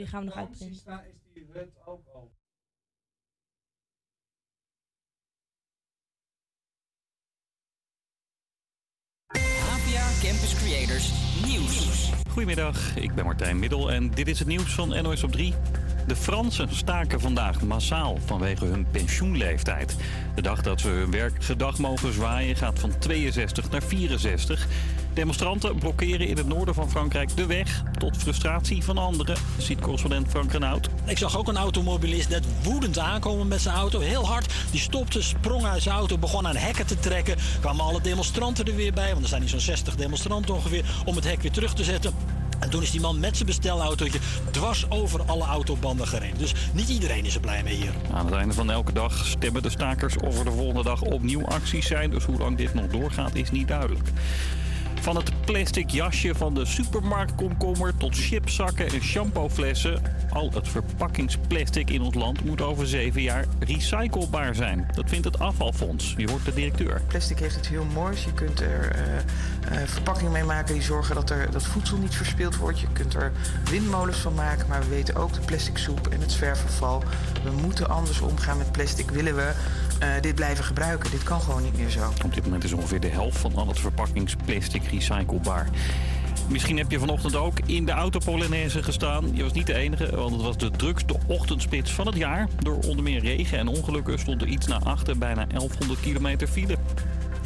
die gaan we nog uitprinten. Is die rent ook Campus Creators Nieuws. Goedemiddag, ik ben Martijn Middel en dit is het nieuws van NOS op 3. De Fransen staken vandaag massaal vanwege hun pensioenleeftijd. De dag dat ze hun werkgedag mogen zwaaien gaat van 62 naar 64. Demonstranten blokkeren in het noorden van Frankrijk de weg... tot frustratie van anderen, ziet correspondent Frank Renaud. Ik zag ook een automobilist net woedend aankomen met zijn auto. Heel hard. Die stopte, sprong uit zijn auto, begon aan hekken te trekken. Kwamen alle demonstranten er weer bij, want er zijn hier zo'n 60 demonstranten ongeveer... om het hek weer terug te zetten. En toen is die man met zijn bestelautootje dwars over alle autobanden gereden. Dus niet iedereen is er blij mee hier. Aan het einde van elke dag stemmen de stakers of er de volgende dag opnieuw acties zijn. Dus hoe lang dit nog doorgaat is niet duidelijk. Van het plastic jasje van de supermarktkomkommer tot chipzakken en shampooflessen. Al het verpakkingsplastic in ons land moet over zeven jaar recyclebaar zijn. Dat vindt het afvalfonds. Je hoort de directeur. Plastic heeft het heel moois. Je kunt er uh, uh, verpakkingen mee maken die zorgen dat, er, dat voedsel niet verspild wordt. Je kunt er windmolens van maken. Maar we weten ook de plastic soep en het zwerfafval. We moeten anders omgaan met plastic. Willen we uh, dit blijven gebruiken? Dit kan gewoon niet meer zo. Op dit moment is ongeveer de helft van al het verpakkingsplastic recyclebaar. Misschien heb je vanochtend ook in de autopolonaise gestaan. Je was niet de enige, want het was de drukste ochtendspits van het jaar. Door onder meer regen en ongelukken stond er iets naar achter bijna 1100 kilometer file.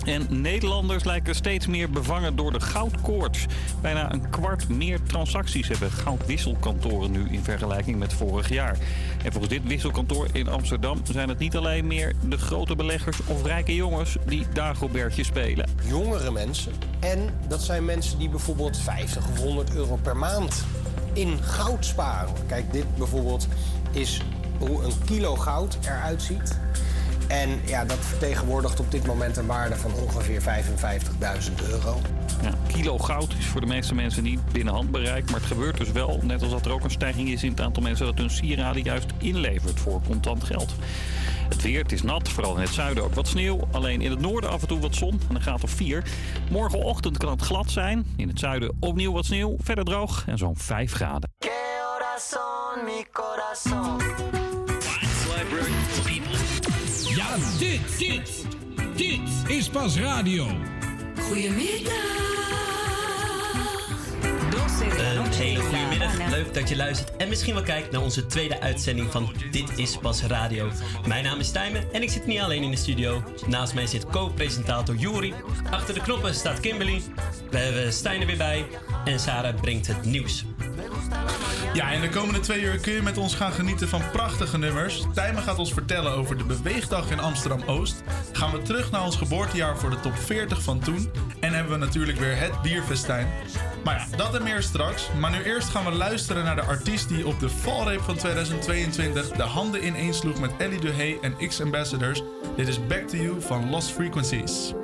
En Nederlanders lijken steeds meer bevangen door de goudkoorts. Bijna een kwart meer transacties hebben goudwisselkantoren nu in vergelijking met vorig jaar. En volgens dit wisselkantoor in Amsterdam zijn het niet alleen meer de grote beleggers of rijke jongens die Dagobertje spelen. Jongere mensen. En dat zijn mensen die bijvoorbeeld 50 of 100 euro per maand in goud sparen. Kijk, dit bijvoorbeeld is hoe een kilo goud eruit ziet. En ja, dat vertegenwoordigt op dit moment een waarde van ongeveer 55.000 euro. Ja, kilo goud is voor de meeste mensen niet binnen handbereik. Maar het gebeurt dus wel, net als dat er ook een stijging is in het aantal mensen dat hun sieraden juist inlevert voor contant geld. Het weer, het is nat, vooral in het zuiden ook wat sneeuw. Alleen in het noorden af en toe wat zon en een graad of 4. Morgenochtend kan het glad zijn. In het zuiden opnieuw wat sneeuw, verder droog en zo'n 5 graden. Ja, dit, dit, dit is pas radio. Goedemiddag. Een hele goede middag. Leuk dat je luistert en misschien wel kijkt naar onze tweede uitzending van Dit is Pas Radio. Mijn naam is Tijmen en ik zit niet alleen in de studio. Naast mij zit co-presentator Juri. Achter de knoppen staat Kimberly. We hebben Stijn er weer bij. En Sarah brengt het nieuws. Ja, in de komende twee uur kun je met ons gaan genieten van prachtige nummers. Tijmen gaat ons vertellen over de Beweegdag in Amsterdam-Oost. Gaan we terug naar ons geboortejaar voor de top 40 van toen. En hebben we natuurlijk weer het bierfestijn. Maar ja, dat en meer straks. Maar nu eerst gaan we luisteren naar de artiest die op de valreep van 2022 de handen ineensloeg met Ellie Duhay en X-Ambassadors. Dit is Back to You van Lost Frequencies.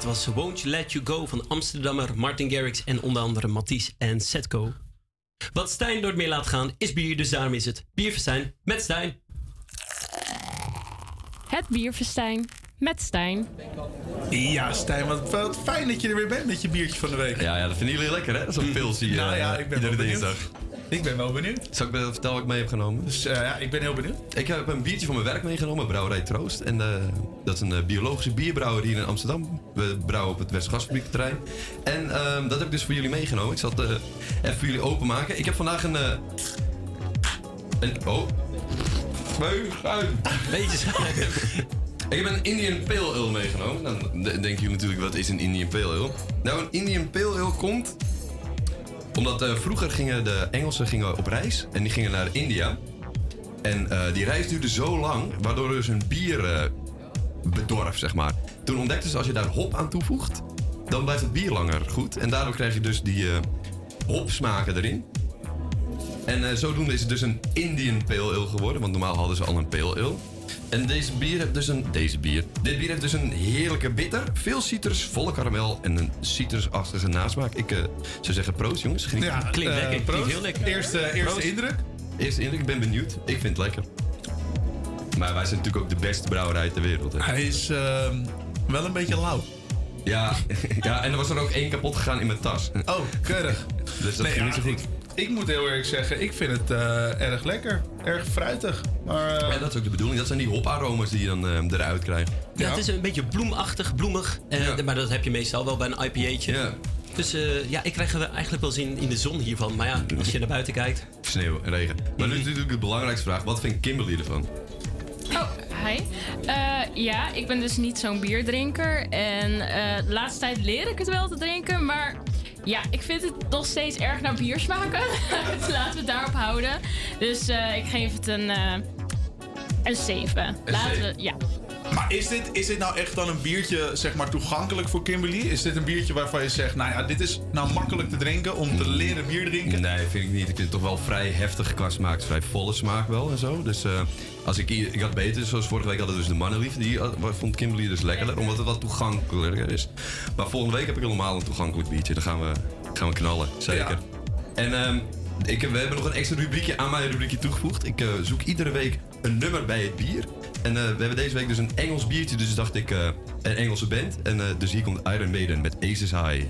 Dat was Won't You Let You Go van Amsterdammer Martin Garrix en onder andere Mathies en Setco. Wat Stijn door het meer laat gaan is bier, dus daarom is het Bierfestijn met Stijn. Het bierfestijn met Stijn. Ja, Stijn, wat, wat fijn dat je er weer bent met je biertje van de week. Ja, ja dat vinden jullie lekker, hè? Zo'n pils hier. Nou ja, eh, ik ben iedere dinsdag. Ik ben wel benieuwd. Zal ik vertellen wat ik mee heb genomen? Dus eh, ja, ik ben heel benieuwd. Ik heb een biertje van mijn werk meegenomen, Brouwerij Troost. En eh, dat is een eh, biologische bierbrouwer hier in Amsterdam. We brouwen op het Westgasfabriekterrein. En ehm, dat heb ik dus voor jullie meegenomen. Ik zal het eh, even voor jullie openmaken. Ik heb vandaag een... een oh. Beetje schuim. Ik heb een Indian Pale Ale meegenomen. Dan d- denken jullie natuurlijk, wat is een Indian Pale Ale? Nou, een Indian Pale Ale komt omdat eh, vroeger gingen de Engelsen gingen op reis en die gingen naar India. En eh, die reis duurde zo lang, waardoor dus hun bier eh, bedorf, zeg maar. Toen ontdekten ze als je daar hop aan toevoegt, dan blijft het bier langer goed. En daardoor krijg je dus die hopsmaken erin. En zodoende is het dus een Indian Pale Ale geworden, want normaal hadden ze al een Pale Ale. En deze bier heeft dus een. Deze bier. Dit bier heeft dus een heerlijke bitter, veel citrus, volle karamel en een citrusachtige nasmaak. Ik eh, zou zeggen proost, jongens. Geniet. Ja, Klinkt eh, lekker, klinkt heel lekker. Eerste, eerste Proost. indruk? Eerste indruk, ik ben benieuwd. Ik vind het lekker. Maar wij zijn natuurlijk ook de beste brouwerij ter wereld. Hè? Hij is ehm, wel een beetje lauw. Ja, ja, en er was er ook één kapot gegaan in mijn tas. Oh, keurig. Dus dat Nee, ging ja, niet zo goed. Ik, moet heel eerlijk zeggen, ik vind het eh, erg lekker. Erg fruitig. Maar, eh, Ja, dat is ook de bedoeling. Dat zijn die hoparoma's die je dan eh, eruit krijgt. Ja, het is een beetje bloemachtig, bloemig. eh, Maar dat heb je meestal wel bij een IPA'tje. Ja. Dus eh, ja, ik krijg er eigenlijk wel zin in de zon hiervan. Maar ja, als je naar buiten kijkt. Sneeuw en regen. Maar nu is natuurlijk de belangrijkste vraag. Wat vindt Kimberly ervan? Oh, hi. Eh, ja, ik ben dus niet zo'n bierdrinker. En eh, de laatste tijd leer ik het wel te drinken. Maar ja, ik vind het nog steeds erg naar bier smaken. dus laten we het daarop houden. Dus eh, ik geef het een, eh een 7. Laten we, ja. Maar is dit, is dit nou echt dan een biertje zeg maar, toegankelijk voor Kimberly? Is dit een biertje waarvan je zegt, nou ja, dit is nou makkelijk te drinken om te leren bier drinken? Nee, vind ik niet. Ik vind het toch wel vrij heftig qua smaak. Vrij volle smaak wel en zo. Dus eh, als ik, ik had beter, zoals vorige week hadden we dus de mannenlief. Die vond Kimberly dus lekkerder, omdat het wat toegankelijker is. Maar volgende week heb ik helemaal een toegankelijk biertje. Dan gaan we, gaan we knallen, zeker. En ehm, ik, we hebben nog een extra rubriekje aan mijn rubriekje toegevoegd. Ik eh, zoek iedere week een nummer bij het bier. En eh, we hebben deze week dus een Engels biertje, dus dacht ik eh, een Engelse band. En dus hier komt Iron Maiden met Aces High.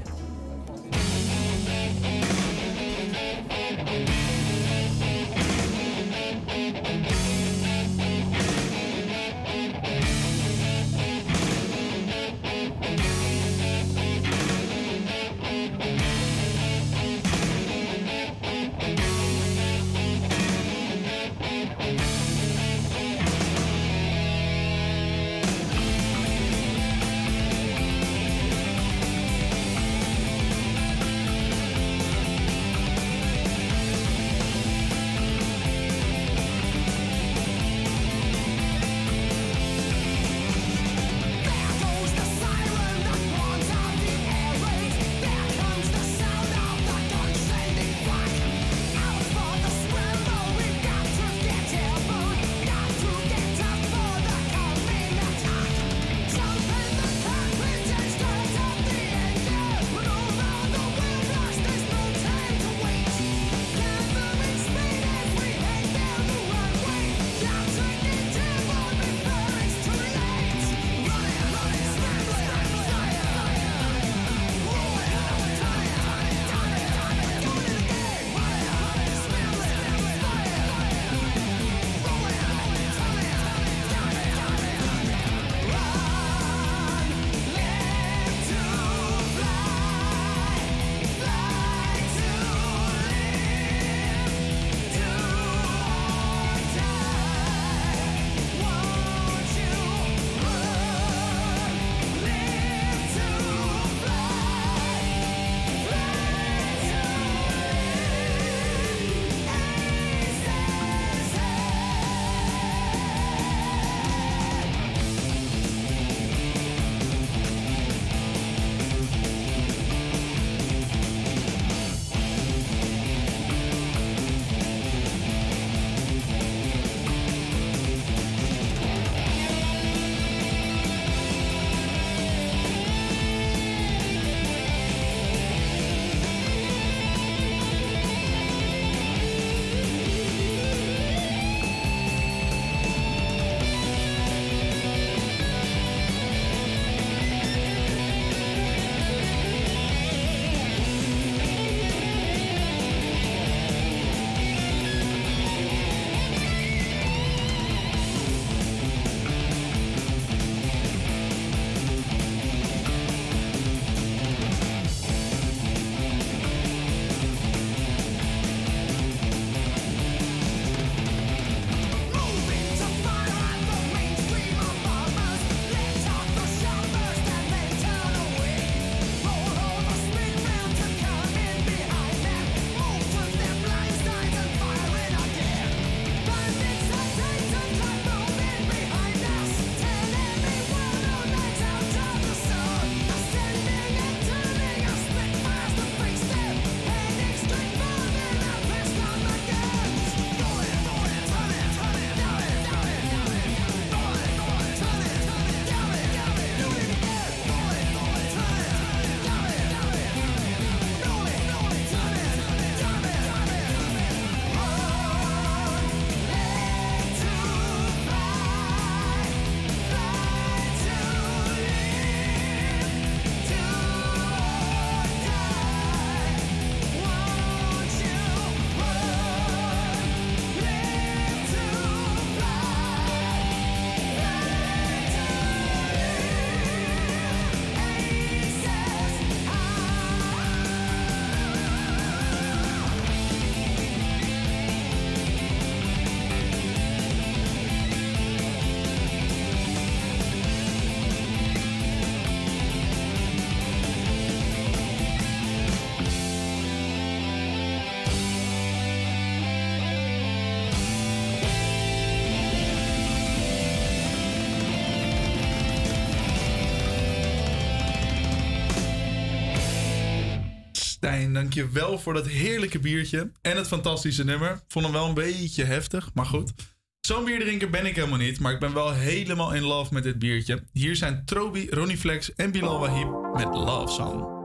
Martijn, dankjewel voor dat heerlijke biertje en het fantastische nummer. Vond hem wel een beetje heftig, maar goed. Zo'n bierdrinker ben ik helemaal niet, maar ik ben wel helemaal in love met dit biertje. Hier zijn Trobi, Ronnie Flex en Bilal Wahib met Love Song.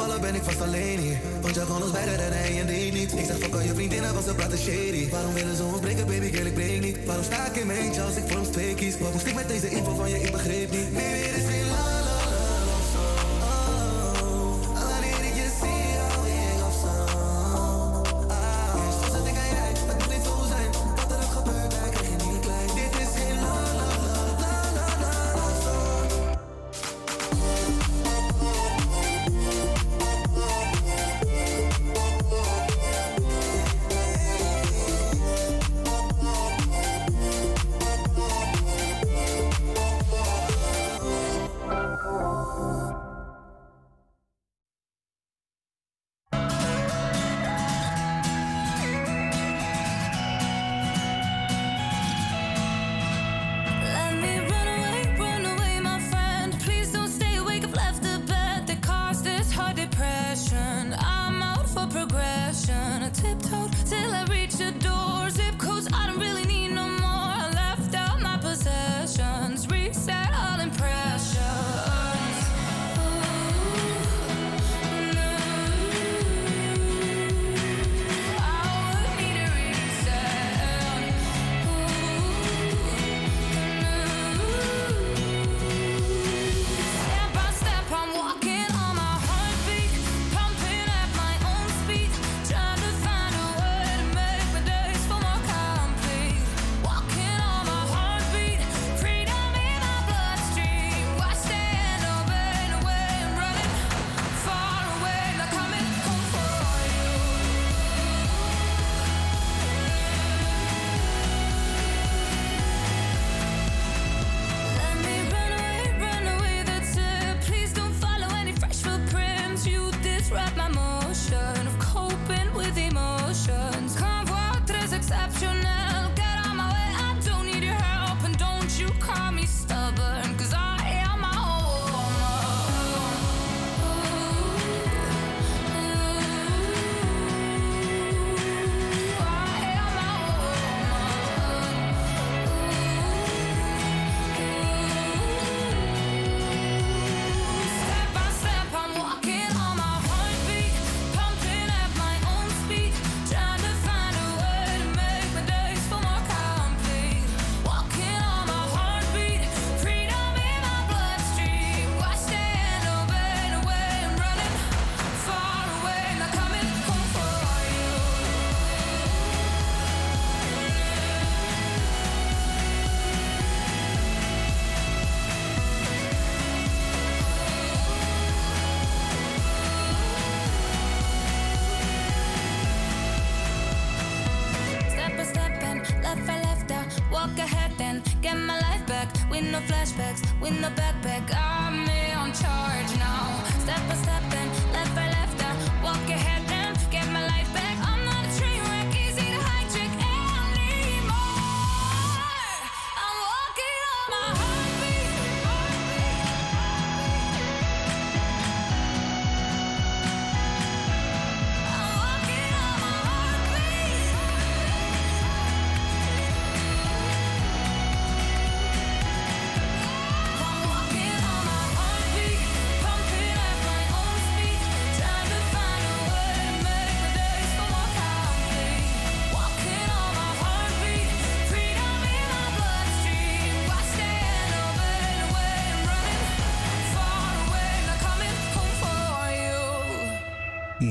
Vallen ben ik vast alleen hier. Want jij kon ons beiden en hij en die niet. Ik zeg fuck kan je vriendinnen, was ze praten shady. Waarom willen ze ons breken, baby girl, ik breek niet. Waarom sta ik in mijn als ik voor ons twee kies? Waarom moest ik met deze info van je, ik begreep niet. Nee, dit is geen love.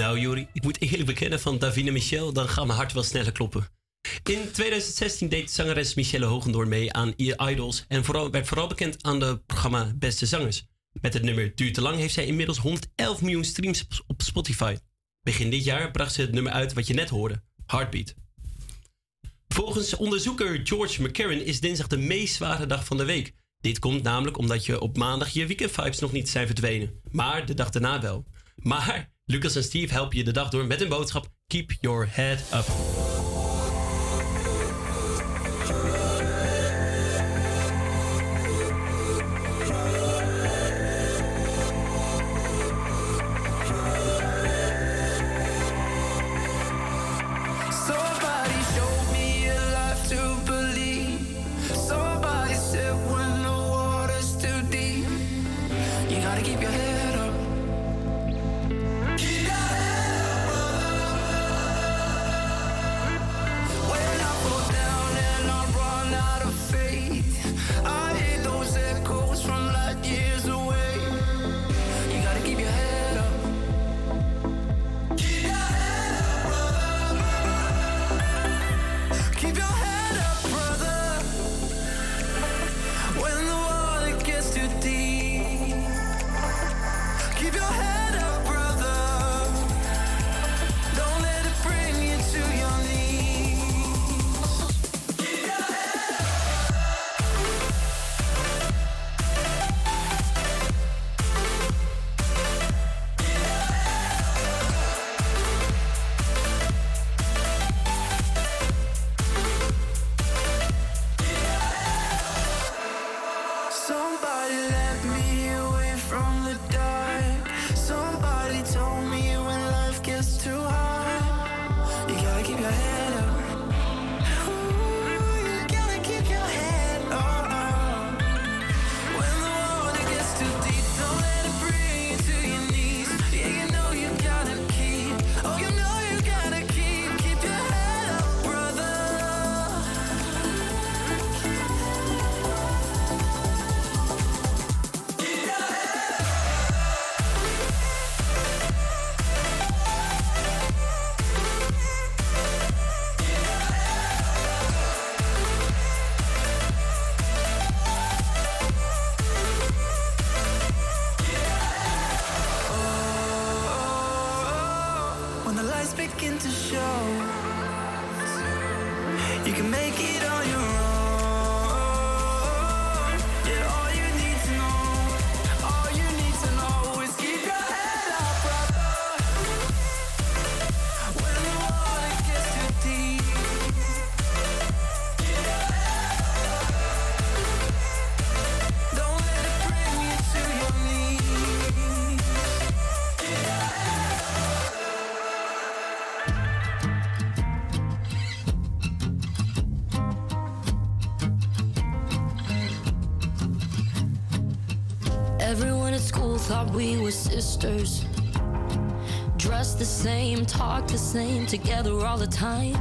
Nou, Jori, ik moet eerlijk bekennen van Davine Michel, dan gaat mijn hart wel sneller kloppen. In 2016 deed zangeres Michelle Hoogendoorn mee aan Idols en vooral, werd vooral bekend aan het programma Beste Zangers. Met het nummer Duur te Lang heeft zij inmiddels 111 miljoen streams op Spotify. Begin dit jaar bracht ze het nummer uit wat je net hoorde, Heartbeat. Volgens onderzoeker George McCarran is dinsdag de meest zware dag van de week. Dit komt namelijk omdat je op maandag je weekendvibes nog niet zijn verdwenen, maar de dag daarna wel. Maar Lucas en Steve helpen je de dag door met een boodschap: Keep your head up. thought we were sisters. Dressed the same, talk the same, together all the time.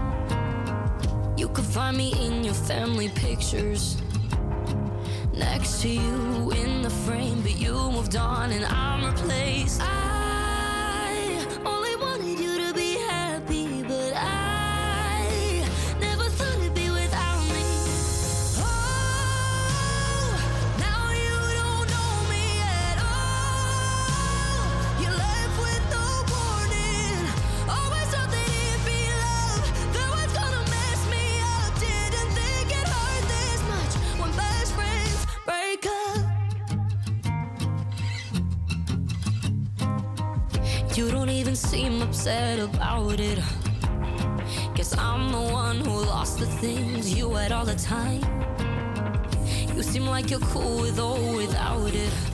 You could find me in your family pictures. Next to you in the frame, but you moved on and I'm replaced. I like you're cool with or without it.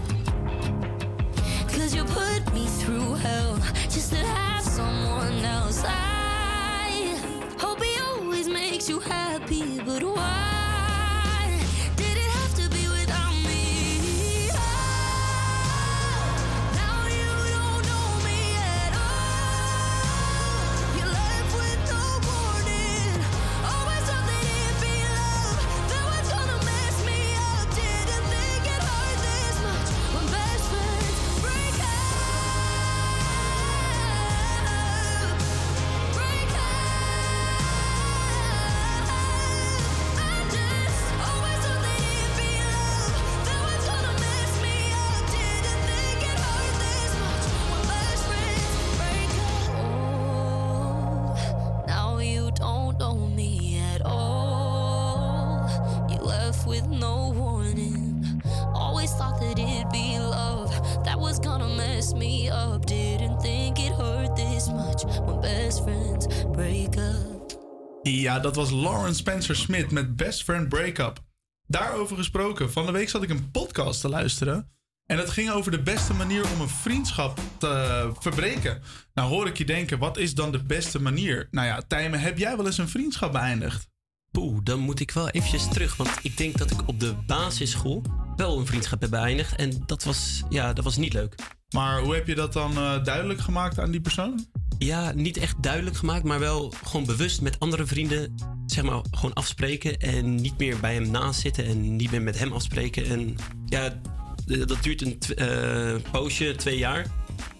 Dat was Lauren Spencer Smith met Best Friend Breakup. Daarover gesproken, van de week zat ik een podcast te luisteren. En dat ging over de beste manier om een vriendschap te verbreken. Nou hoor ik je denken, wat is dan de beste manier? Nou ja, Tijmen, heb jij wel eens een vriendschap beëindigd? Poeh, dan moet ik wel eventjes terug. Want ik denk dat ik op de basisschool wel een vriendschap heb beëindigd. En dat was, ja, dat was niet leuk. Maar hoe heb je dat dan eh, duidelijk gemaakt aan die persoon? Ja, niet echt duidelijk gemaakt, maar wel gewoon bewust met andere vrienden, zeg maar, gewoon afspreken. En niet meer bij hem naast zitten en niet meer met hem afspreken. En ja, dat duurt een eh, poosje, twee jaar.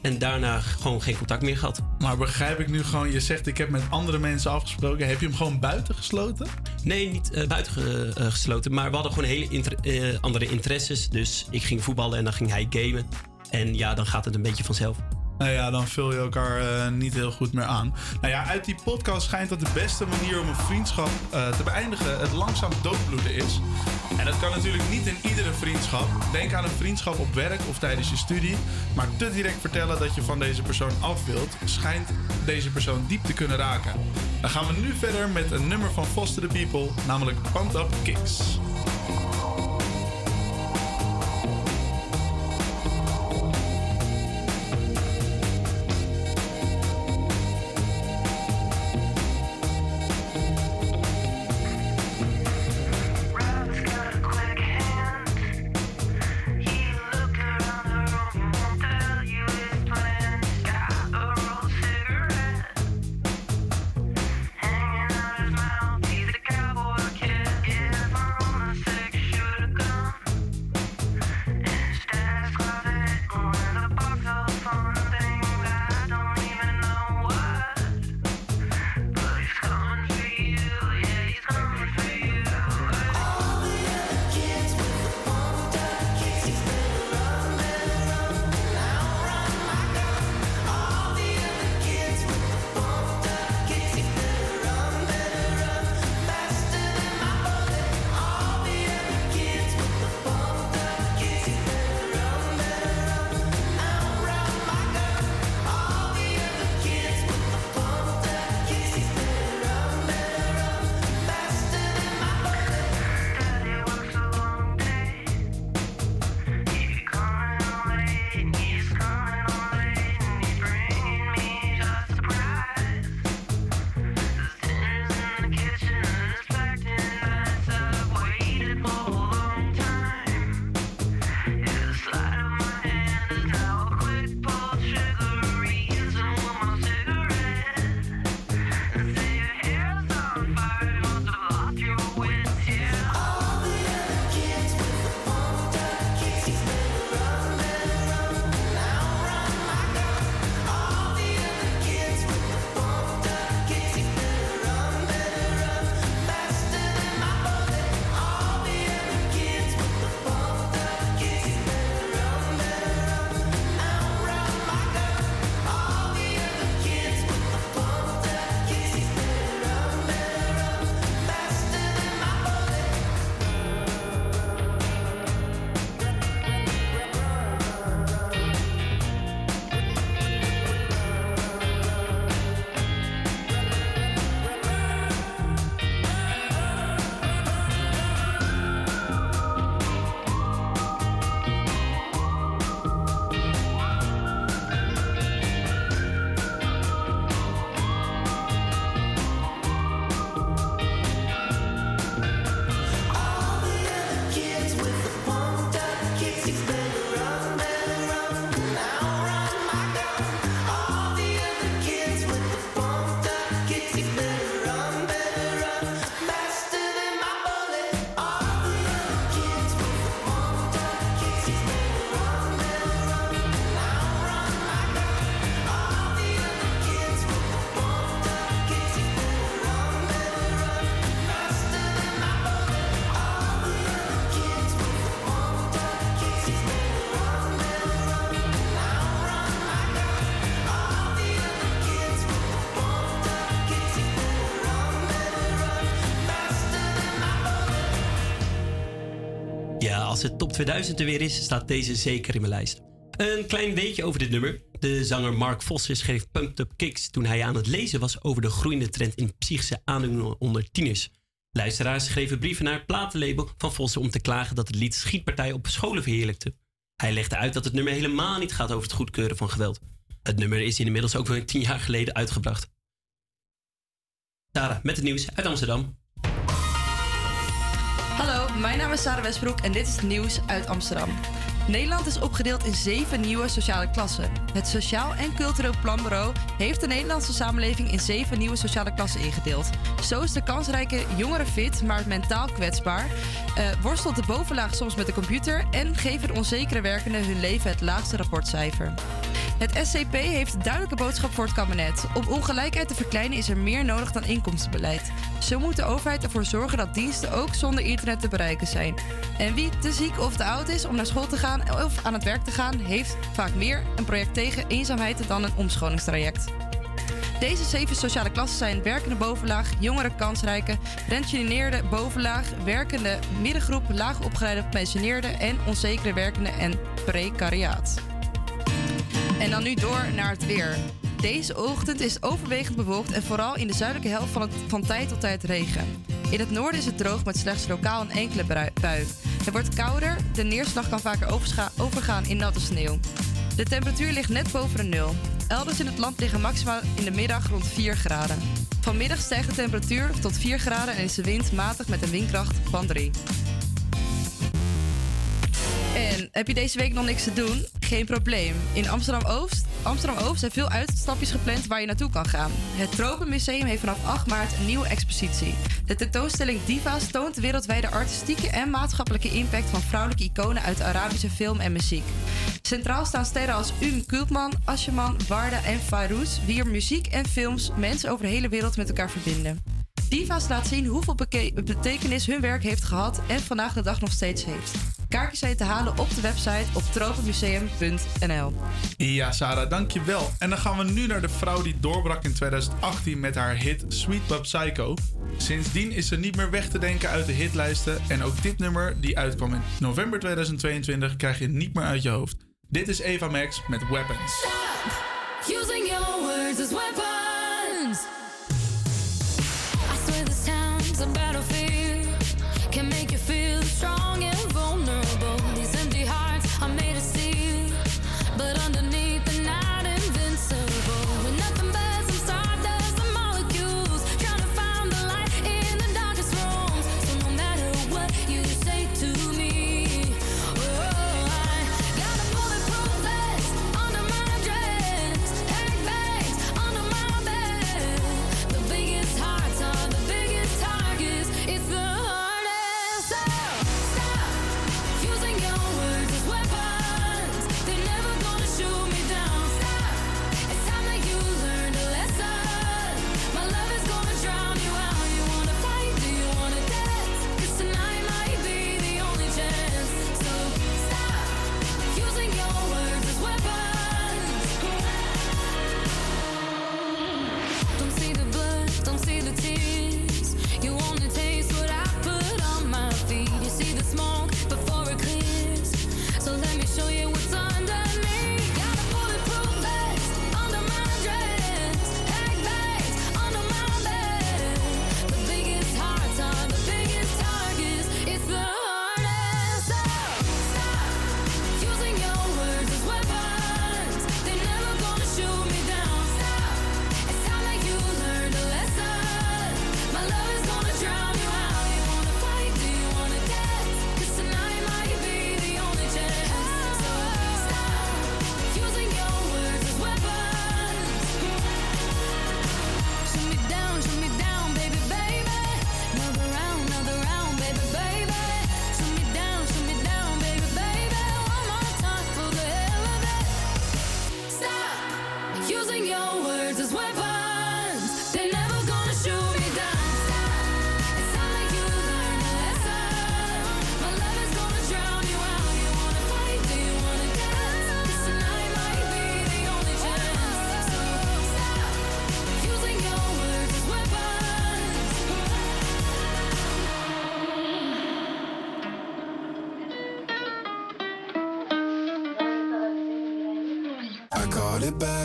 En daarna gewoon geen contact meer gehad. Maar begrijp ik nu gewoon, je zegt ik heb met andere mensen afgesproken. Heb je hem gewoon buiten gesloten? Nee, niet eh, buiten ge- eh, gesloten. Maar we hadden gewoon hele inter- eh, andere interesses. Dus ik ging voetballen en dan ging hij gamen. En ja, dan gaat het een beetje vanzelf. Nou ja, dan vul je elkaar eh, niet heel goed meer aan. Nou ja, uit die podcast schijnt dat de beste manier om een vriendschap eh, te beëindigen het langzaam doodbloeden is. En dat kan natuurlijk niet in iedere vriendschap. Denk aan een vriendschap op werk of tijdens je studie. Maar te direct vertellen dat je van deze persoon af wilt, schijnt deze persoon diep te kunnen raken. Dan gaan we nu verder met een nummer van Foster the People, namelijk Pumped Up Kicks. 2000 er weer is, staat deze zeker in mijn lijst. Een klein weetje over dit nummer. De zanger Mark Vossen schreef Pumped Up Kicks toen hij aan het lezen was over de groeiende trend in psychische aandoeningen onder tieners. Luisteraars schreven brieven naar het platenlabel van Vossen om te klagen dat het lied schietpartijen op scholen verheerlijkte. Hij legde uit dat het nummer helemaal niet gaat over het goedkeuren van geweld. Het nummer is inmiddels ook weer tien jaar geleden uitgebracht. Sarah, met het nieuws uit Amsterdam. Mijn naam is Sarah Westbroek en dit is het nieuws uit Amsterdam. Nederland is opgedeeld in zeven nieuwe sociale klassen. Het Sociaal en Cultureel Planbureau heeft de Nederlandse samenleving in zeven nieuwe sociale klassen ingedeeld. Zo is de kansrijke jongere fit, maar mentaal kwetsbaar. eh, worstelt de bovenlaag soms met de computer en geven onzekere werkenden hun leven het laagste rapportcijfer. Het SCP heeft een duidelijke boodschap voor het kabinet. Om ongelijkheid te verkleinen is er meer nodig dan inkomstenbeleid. Zo moet de overheid ervoor zorgen dat diensten ook zonder internet te bereiken zijn. En wie te ziek of te oud is om naar school te gaan of aan het werk te gaan, heeft vaak meer een project tegen eenzaamheid dan een omscholingstraject. Deze zeven sociale klassen zijn werkende bovenlaag, jongere kansrijke, pensioneerde bovenlaag, werkende middengroep, laagopgeleide pensioneerden en onzekere werkende en precariaat. En dan nu door naar het weer. Deze ochtend is overwegend bewolkt en vooral in de zuidelijke helft van, het, van tijd tot tijd regen. In het noorden is het droog met slechts lokaal een enkele bui. Het wordt kouder, de neerslag kan vaker overgaan in natte sneeuw. De temperatuur ligt net boven de nul. Elders in het land liggen maxima in de middag rond 4 graden. Vanmiddag stijgt de temperatuur tot 4 graden en is de wind matig met een windkracht van 3. En heb je deze week nog niks te doen? Geen probleem. In Amsterdam-Oost Amsterdam-Oost zijn veel uitstapjes gepland waar je naartoe kan gaan. Het Tropenmuseum heeft vanaf 8 maart een nieuwe expositie. De tentoonstelling Diva's toont de wereldwijde artistieke en maatschappelijke impact van vrouwelijke iconen uit de Arabische film en muziek. Centraal staan sterren als Um Kultman, Asjeman, Warda en Farouz, wier muziek en films mensen over de hele wereld met elkaar verbinden. Diva's laat zien hoeveel betekenis hun werk heeft gehad en vandaag de dag nog steeds heeft. Kaartjes zijn te halen op de website op tropenmuseum.nl. Ja, Sarah, dankjewel. En dan gaan we nu naar de vrouw die doorbrak in 2018 met haar hit Sweet But Psycho. Sindsdien is ze niet meer weg te denken uit de hitlijsten. En ook dit nummer, die uitkwam in november 2022, krijg je niet meer uit je hoofd. Dit is Eva Max met Weapons. Using your words as weapons.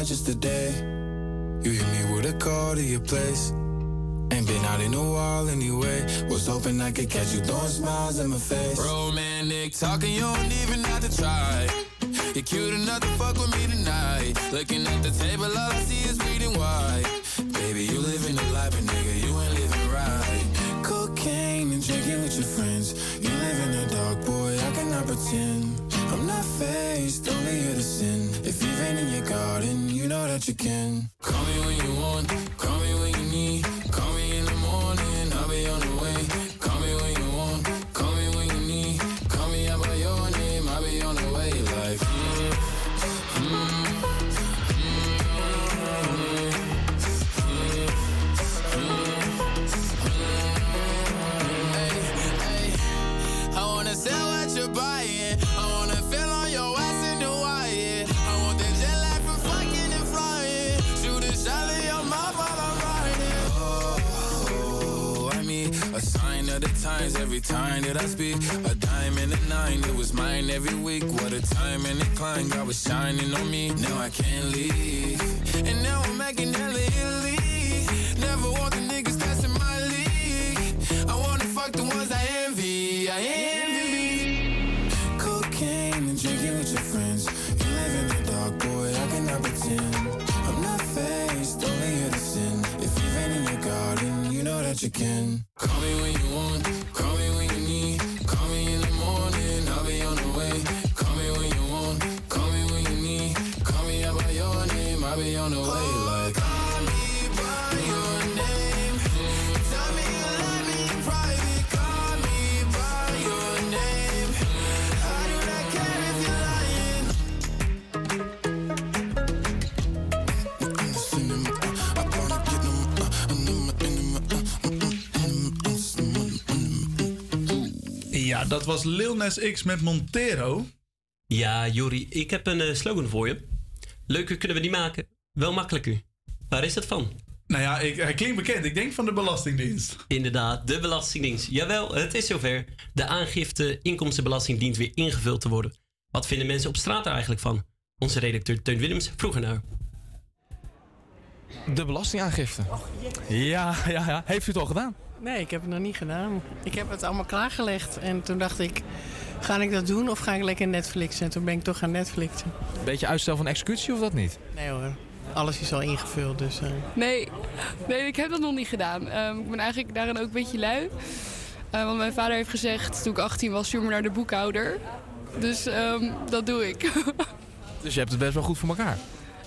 Just today. You hit me with a call to your place. Ain't been out in a while anyway. Was hoping I could catch you throwing smiles in my face. Romantic talking, you don't even have to try. You're cute enough to fuck with me tonight. Looking at the table, all I see is reading white. Baby, you living the life, but nigga, you ain't living right. Cocaine and drinking with your friends. You live in the dark, boy, I cannot pretend. I'm not faced, only here to sin. If you've been in your garden, you time that I speak. A dime and a nine, it was mine every week. What a time and a climb, God was shining on me. Now I can't leave. And now I'm making hella Italy. Never want the niggas in my league. I wanna fuck the ones I envy. I envy. Cocaine and drinking with your friends. You live in the dark, boy, I cannot pretend. I'm not faced, only to. If you've in your garden, you know that you can. Call me when you want, Ja, dat was Lil Nas X met Montero. Ja, Jori, ik heb een eh, slogan voor je. Leuker kunnen we niet maken, wel makkelijker. Waar is dat van? Nou ja, ik, hij klinkt bekend. Ik denk van de Belastingdienst. Inderdaad, de Belastingdienst. Jawel, het is zover. De aangifte inkomstenbelasting dient weer ingevuld te worden. Wat vinden mensen op straat er eigenlijk van? Onze redacteur Teun Willems vroeg er naar. De belastingaangifte. Ja, ja, ja. Heeft u het al gedaan? Nee, ik heb het nog niet gedaan. Ik heb het allemaal klaargelegd. En toen dacht ik, ga ik dat doen of ga ik lekker Netflixen? En toen ben ik toch gaan Netflixen. Beetje uitstel van executie of dat niet? Nee hoor, alles is al ingevuld. Dus, eh. Nee, nee, ik heb dat nog niet gedaan. Ehm, ik ben eigenlijk daarin ook een beetje lui. Eh, want mijn vader heeft gezegd toen ik 18 was, stuur me naar de boekhouder. Dus ehm, dat doe ik. Dus je hebt het best wel goed voor elkaar.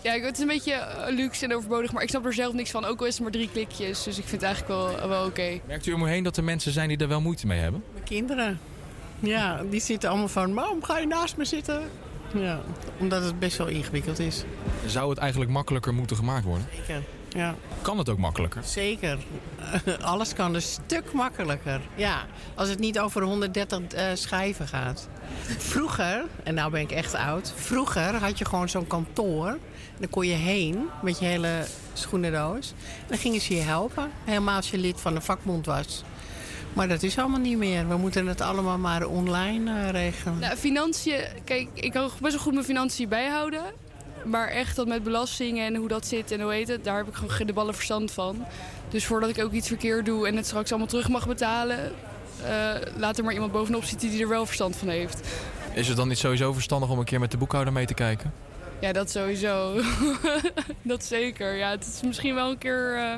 Ja, het is een beetje eh, luxe en overbodig, maar ik snap er zelf niks van. Ook al is het maar drie klikjes, dus ik vind het eigenlijk wel, wel oké. Merkt u om u heen dat er mensen zijn die daar wel moeite mee hebben? Mijn kinderen, ja, die zitten allemaal van, waarom ga je naast me zitten? Ja, omdat het best wel ingewikkeld is. Zou het eigenlijk makkelijker moeten gemaakt worden? Zeker, ja. Kan het ook makkelijker? Zeker. Alles kan een stuk makkelijker. Ja, als het niet over 130 eh, schijven gaat. Vroeger, en nou ben ik echt oud. Vroeger had je gewoon zo'n kantoor. Dan kon je heen met je hele schoenendoos. En dan gingen ze je helpen. Helemaal als je lid van een vakbond was. Maar dat is allemaal niet meer. We moeten het allemaal maar online eh, regelen. Nou, financiën, kijk, ik kan best wel goed mijn financiën bijhouden. Maar echt dat met belastingen en hoe dat zit en hoe heet het, daar heb ik gewoon geen de ballen verstand van. Dus voordat ik ook iets verkeerd doe en het straks allemaal terug mag betalen, eh, laat er maar iemand bovenop zitten die er wel verstand van heeft. Is het dan niet sowieso verstandig om een keer met de boekhouder mee te kijken? Ja, dat sowieso. dat zeker. Ja, het is misschien wel een keer, eh,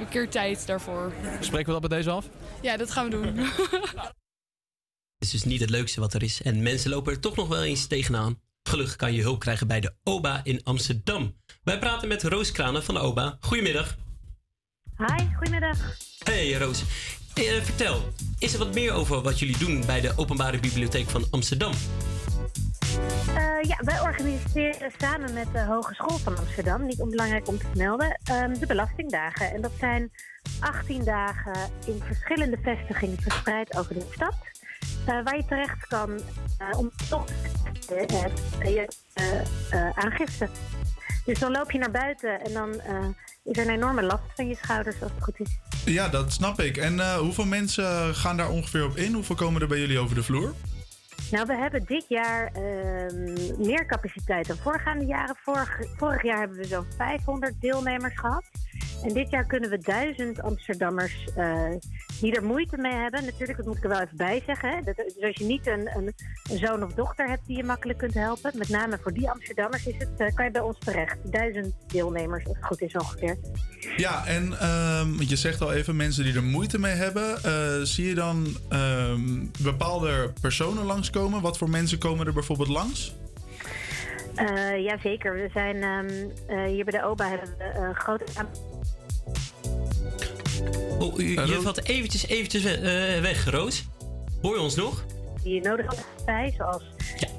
een keer tijd daarvoor. Spreken we dat bij deze af? Ja, dat gaan we doen. Het is dus niet het leukste wat er is. En mensen lopen er toch nog wel eens tegenaan. Gelukkig kan je hulp krijgen bij de OBA in Amsterdam. Wij praten met Roos Kranen van de OBA. Goedemiddag. Hi, goedemiddag. Hey Roos. Eh, vertel, is er wat meer over wat jullie doen bij de Openbare Bibliotheek van Amsterdam? Eh, ja, wij organiseren samen met de Hogeschool van Amsterdam, niet onbelangrijk om te vermelden, ehm, de belastingdagen. En dat zijn 18 dagen in verschillende vestigingen verspreid over de stad. eh, waar je terecht kan eh, om toch je aangifte. Dus dan loop je naar buiten en dan is er een enorme last van je schouders als het goed is. Ja, dat snap ik. En hoeveel mensen gaan daar ongeveer op in? Hoeveel komen er bij jullie over de vloer? Nou, we hebben dit jaar ehm, meer capaciteit dan voorgaande jaren. Vorig, vorig jaar hebben we zo'n 500 deelnemers gehad. En dit jaar kunnen we duizend Amsterdammers eh, die er moeite mee hebben. Natuurlijk, dat moet ik er wel even bij zeggen. Hè. Dat, dus als je niet een, een, een zoon of dochter hebt die je makkelijk kunt helpen, met name voor die Amsterdammers, is het, eh, kan je bij ons terecht. Duizend deelnemers, als het goed is ongeveer. Ja, en ehm, je zegt al even mensen die er moeite mee hebben. Eh, zie je dan ehm, bepaalde personen langskomen? Wat voor mensen komen er bijvoorbeeld langs? Eh Jazeker, we zijn ehm, eh, hier bij de OBA hebben we een grote Oh, je, je valt eventjes, eventjes eh, weg, Roos. Hoor je ons nog? die je nodig hebt bij, zoals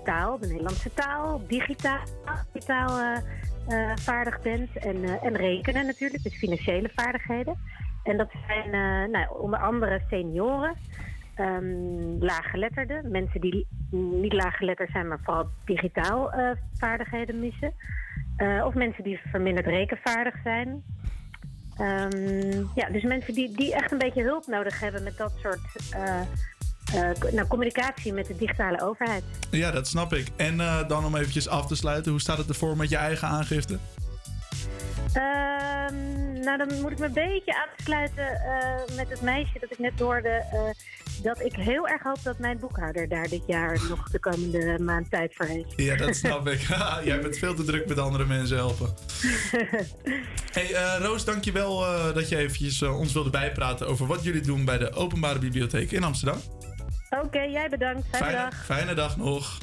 taal, de Nederlandse taal, digitaal, digitaal eh, eh, vaardig bent en, eh, en rekenen natuurlijk, dus financiële vaardigheden. En dat zijn eh, nou, onder andere senioren, ehm laaggeletterden, mensen die niet laaggeletterd zijn, maar vooral digitaal eh, vaardigheden missen. Eh, of mensen die verminderd rekenvaardig zijn. Ehm, ja, dus mensen die, die echt een beetje hulp nodig hebben met dat soort eh, eh, nou, communicatie met de digitale overheid. Ja, dat snap ik. En eh, dan om eventjes af te sluiten, hoe staat het ervoor met je eigen aangifte? Ehm, nou, dan moet ik me een beetje aansluiten eh, met het meisje dat ik net hoorde. eh, dat ik heel erg hoop dat mijn boekhouder daar dit jaar nog de komende maand tijd voor heeft. Ja, dat snap ik. Jij bent veel te druk met andere mensen helpen. Hey eh, Roos, dankjewel dat je eventjes ons wilde bijpraten over wat jullie doen bij de Openbare Bibliotheek in Amsterdam. Oké, jij bedankt. Fijne, Fijne, dag. fijne dag nog.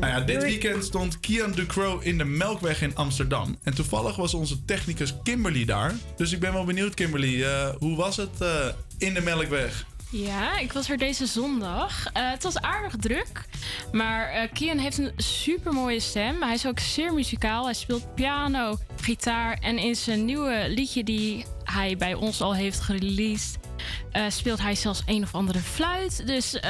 Nou ja, dit weekend stond Kian Ducro in de Melkweg in Amsterdam. En toevallig was onze technicus Kimberly daar. Dus ik ben wel benieuwd, Kimberly. eh, hoe was het eh, in de Melkweg? Ja, ik was er deze zondag. Eh, het was aardig druk. Maar Kian heeft een super mooie stem. Hij is ook zeer muzikaal. Hij speelt piano, gitaar. En in zijn nieuwe liedje die hij bij ons al heeft gereleased, speelt hij zelfs een of andere fluit. Dus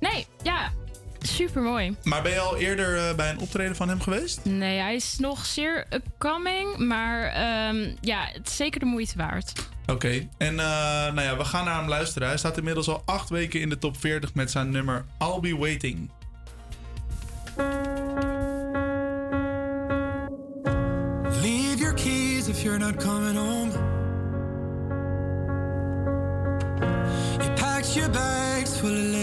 nee, ja, super mooi. Maar ben je al eerder eh, bij een optreden van hem geweest? Nee, hij is nog zeer upcoming. Maar ehm, ja, het is zeker de moeite waard. Oké, en eh, nou ja, we gaan naar hem luisteren. Hij staat inmiddels al acht weken in de top 40 met zijn nummer I'll Be Waiting. Leave your keys if you're not coming home. You packed your bags full of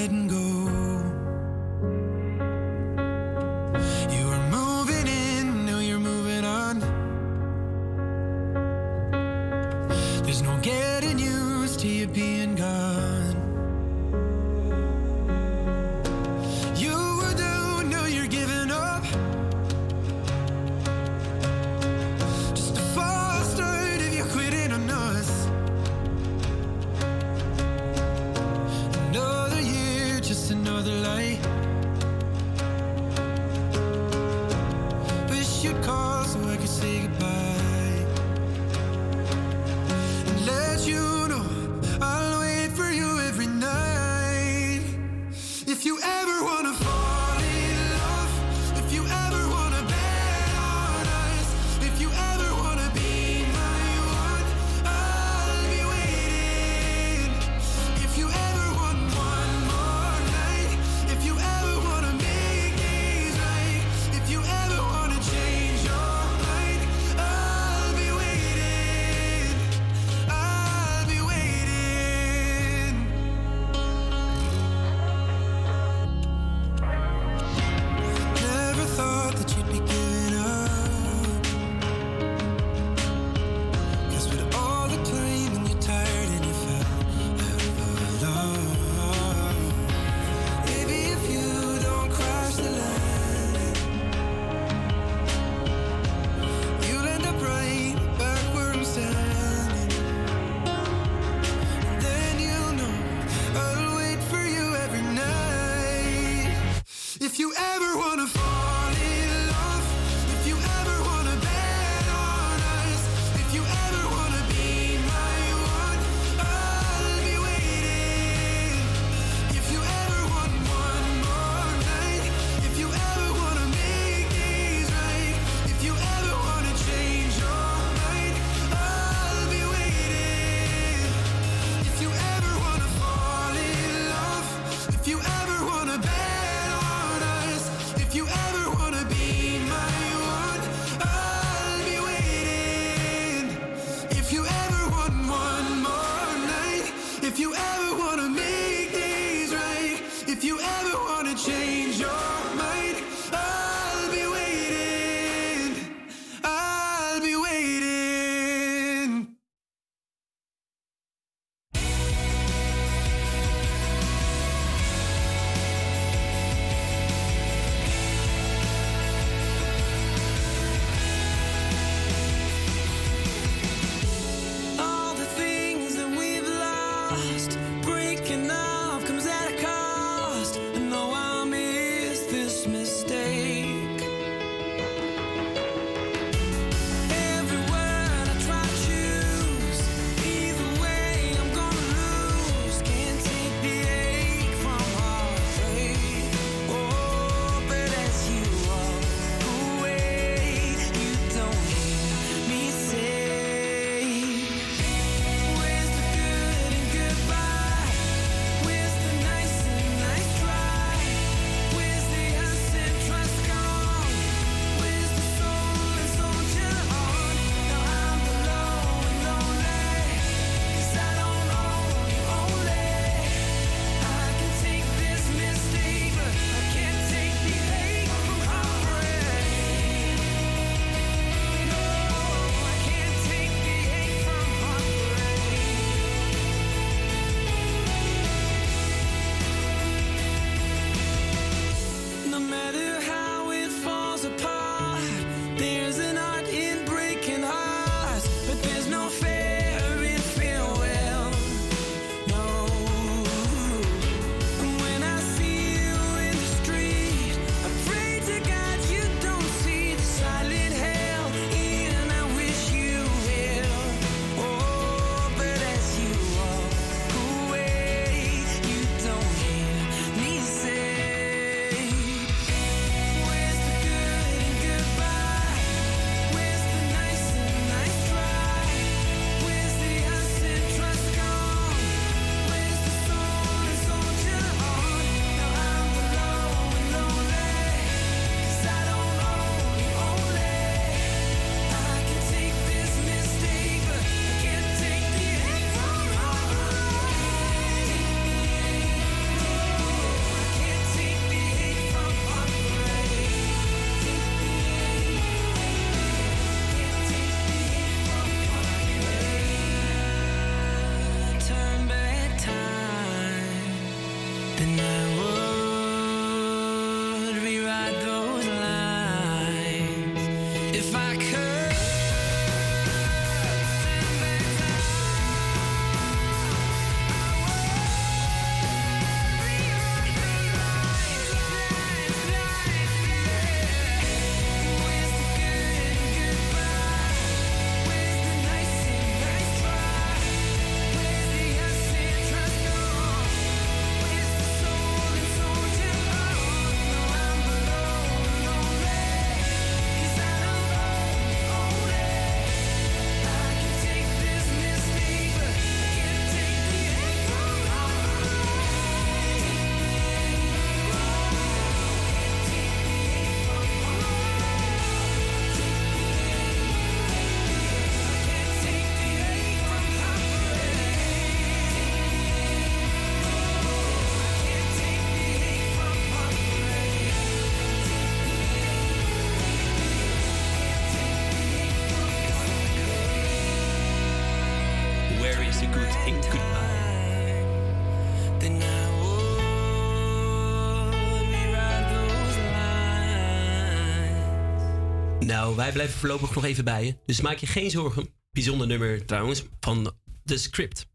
Nou, wij blijven voorlopig nog even bij je. Dus maak je geen zorgen. Bijzonder nummer trouwens van de script.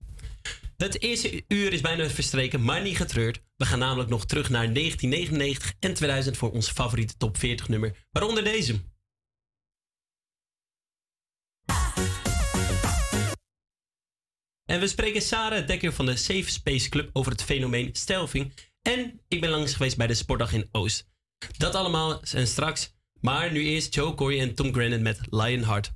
Het eerste uur is bijna verstreken, maar niet getreurd. We gaan namelijk nog terug naar 1999 en 2000 voor onze favoriete top 40 nummer, waaronder deze. En we spreken Sarah Dekker van de Safe Space Club over het fenomeen stelving. En ik ben langs geweest bij de Sportdag in Oost. Dat allemaal zijn straks maar nu eerst Joe Coy en Tom Grennan met Lionheart.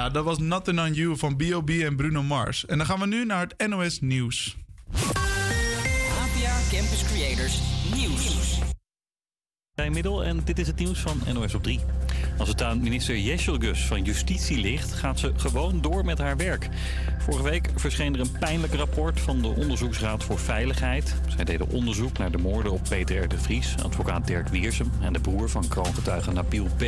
Ja, dat was Nothing on You van B.O.B. en Bruno Mars. En dan gaan we nu naar het NOS Nieuws. APA Campus Creators Nieuws. Middel en dit is het nieuws van NOS op 3. Als het aan minister van Justitie ligt, gaat ze gewoon door met haar werk. Vorige week verscheen er een pijnlijk rapport van de Onderzoeksraad voor Veiligheid. Zij deden onderzoek naar de moorden op Peter R. de Vries, advocaat Dirk Wiersum en de broer van kroongetuige Nabil P.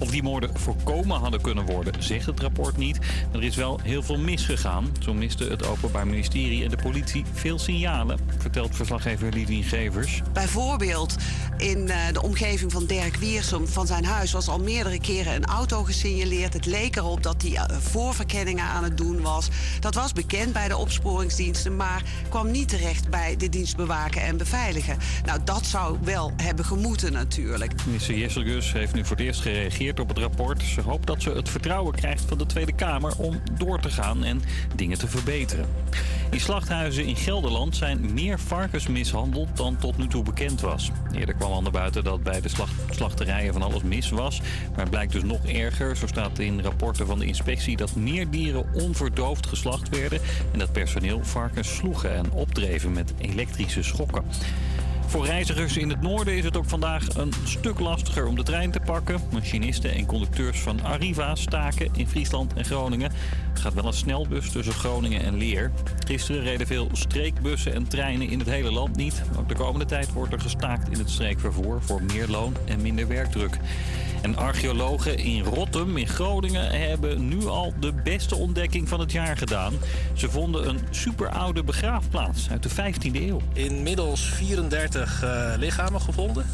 Of die moorden voorkomen hadden kunnen worden, zegt het rapport niet. Er is wel heel veel misgegaan. Zo miste het Openbaar Ministerie en de politie veel signalen, vertelt verslaggever Lidwien Gevers. Bijvoorbeeld in eh, de omgeving van Dirk Wiersum, van zijn huis, was al meerdere keren een auto gesignaleerd. Het leek erop dat hij eh, voorverkenningen aan het doen was. Dat was bekend bij de opsporingsdiensten, maar kwam niet terecht bij de dienst bewaken en beveiligen. Nou, dat zou wel hebben gemoeten natuurlijk. Minister Jesselgus heeft nu voor het eerst gereageerd op het rapport. Ze hoopt dat ze het vertrouwen krijgt van de Tweede Kamer om door te gaan en dingen te verbeteren. In slachthuizen in Gelderland zijn meer varkens mishandeld dan tot nu toe bekend was. Eerder kwam al naar buiten dat bij de slacht- slachterijen van alles mis was. Maar het blijkt dus nog erger. Zo staat in rapporten van de inspectie dat meer dieren onverdoofd geslacht werden. En dat personeel varkens sloegen en opdreven met elektrische schokken. Voor reizigers in het noorden is het ook vandaag een stuk lastiger om de trein te pakken. Machinisten en conducteurs van Arriva staken in Friesland en Groningen. Gaat wel een snelbus tussen Groningen en Leer. Gisteren reden veel streekbussen en treinen in het hele land niet. Ook de komende tijd wordt er gestaakt in het streekvervoer voor meer loon en minder werkdruk. En archeologen in Rottum in Groningen hebben nu al de beste ontdekking van het jaar gedaan. Ze vonden een superoude begraafplaats uit de 15e eeuw. Inmiddels 34 eh, lichamen gevonden.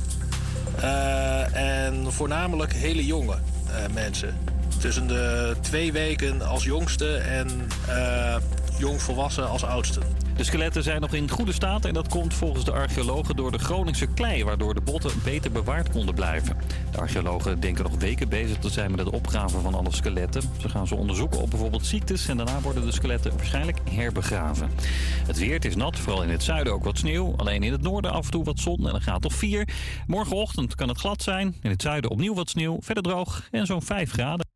Eh, en voornamelijk hele jonge eh, mensen. Tussen de twee weken als jongste en eh jongvolwassen als oudste. De skeletten zijn nog in goede staat en dat komt volgens de archeologen door de Groningse klei, waardoor de botten beter bewaard konden blijven. De archeologen denken nog weken bezig te zijn met het opgraven van alle skeletten. Ze gaan ze onderzoeken op bijvoorbeeld ziektes en daarna worden de skeletten waarschijnlijk herbegraven. Het weer het is nat, vooral in het zuiden ook wat sneeuw. Alleen in het noorden af en toe wat zon en een graad of 4. Morgenochtend kan het glad zijn, in het zuiden opnieuw wat sneeuw, verder droog en zo'n 5 graden.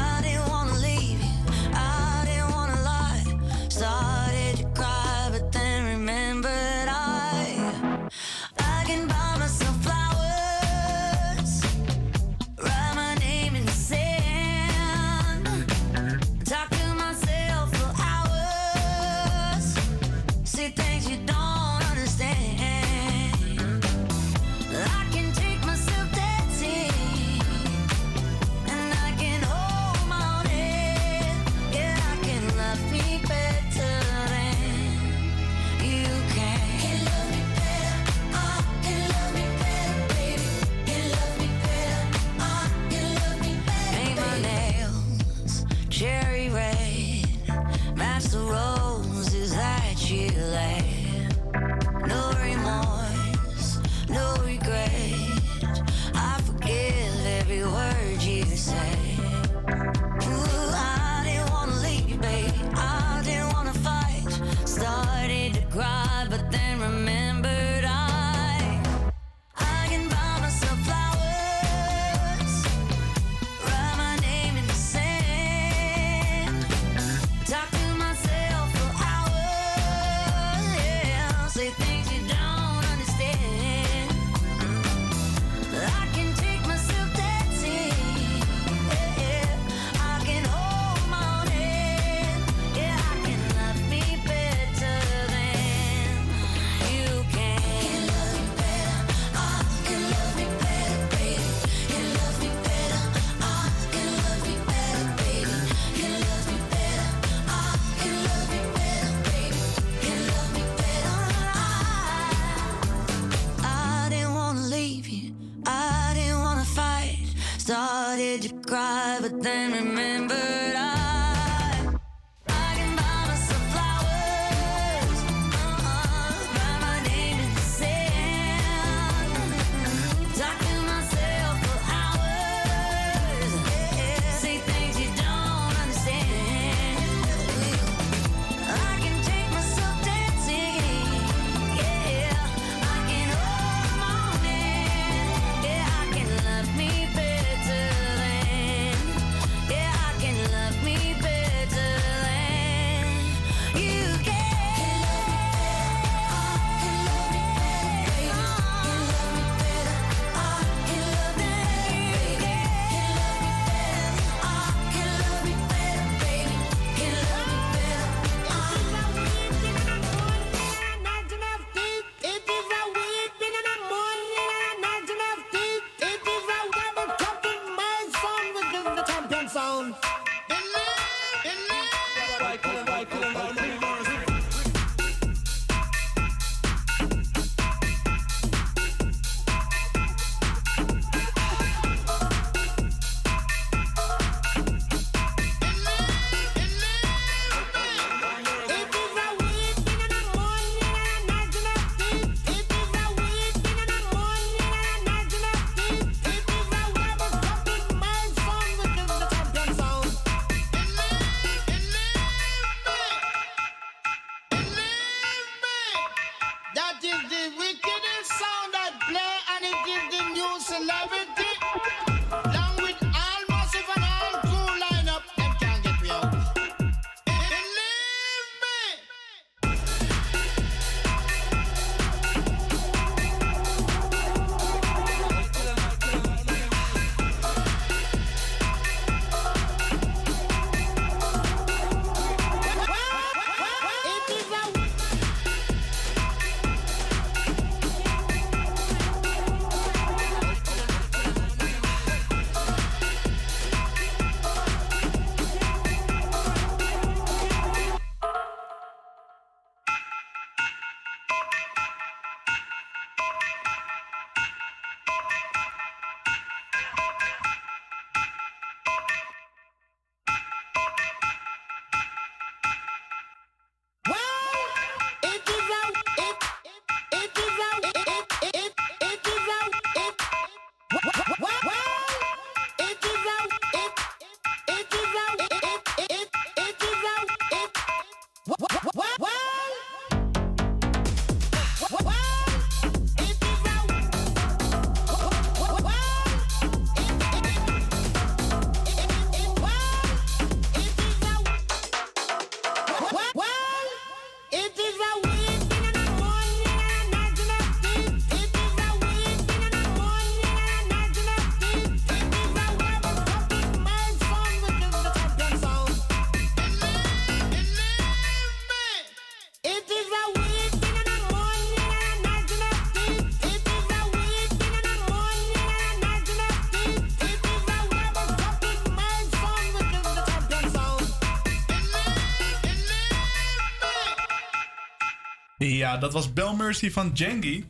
Ja, dat was Bel Mercy van Jengi.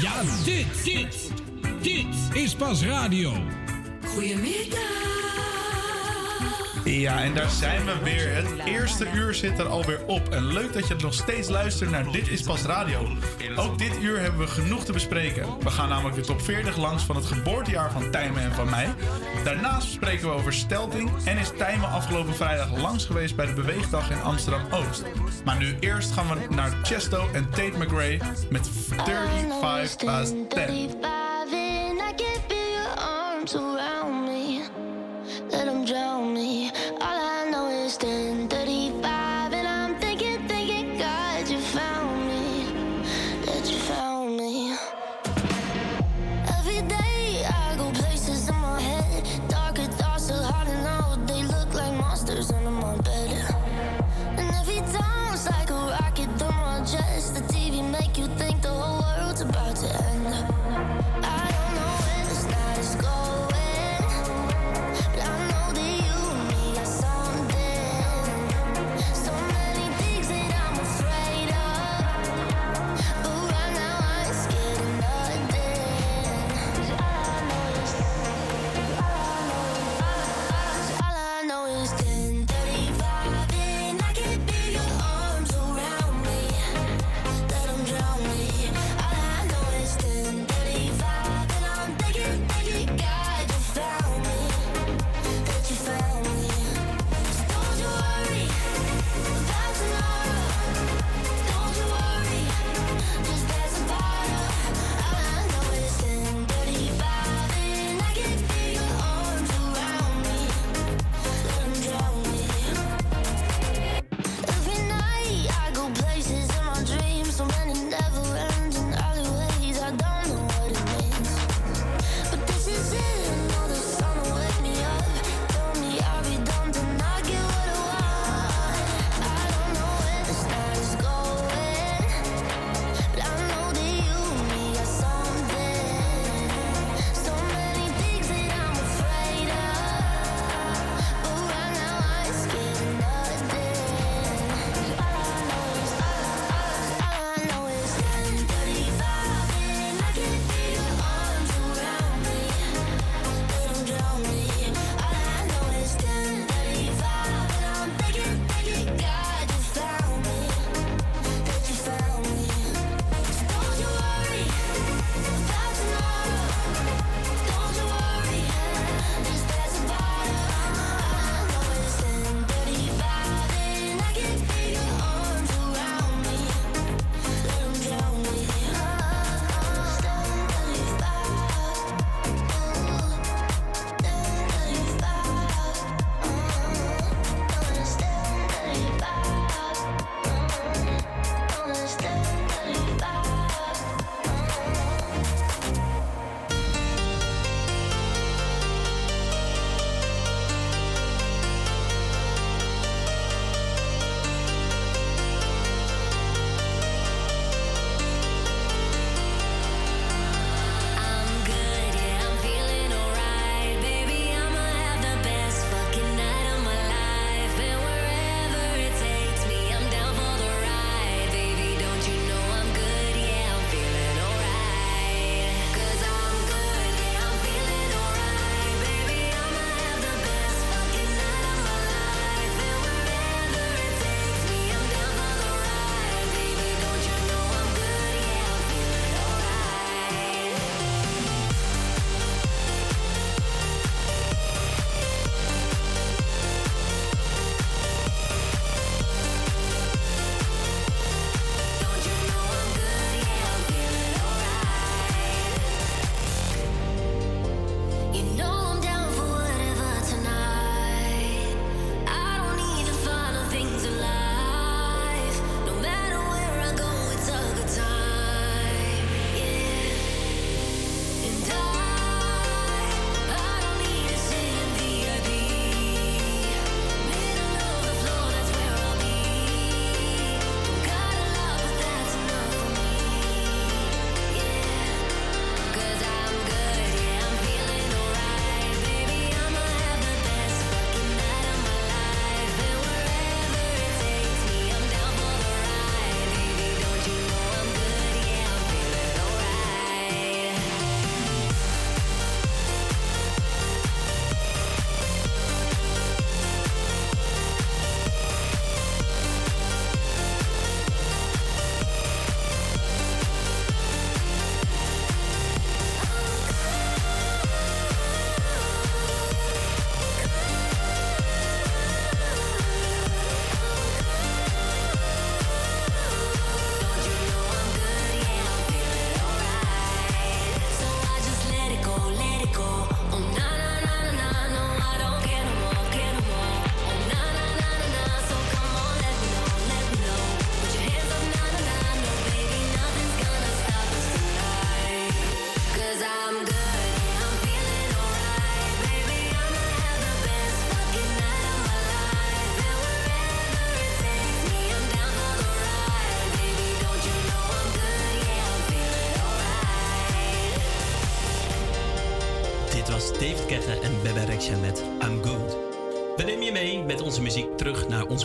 Ja, dit, dit, dit is pas radio. Goedemiddag. Ja, en daar zijn we weer. Het eerste uur zit er alweer op. En leuk dat je nog steeds luistert naar Dit is Pas Radio. Ook dit uur hebben we genoeg te bespreken. We gaan namelijk de top 40 langs van het geboortejaar van Tijmen en van mij. Daarnaast spreken we over stelting en is Tijmen afgelopen vrijdag langs geweest bij de Beweegdag in Amsterdam-Oost. Maar nu eerst gaan we naar Chesto en Tate McRae met 35 past 10.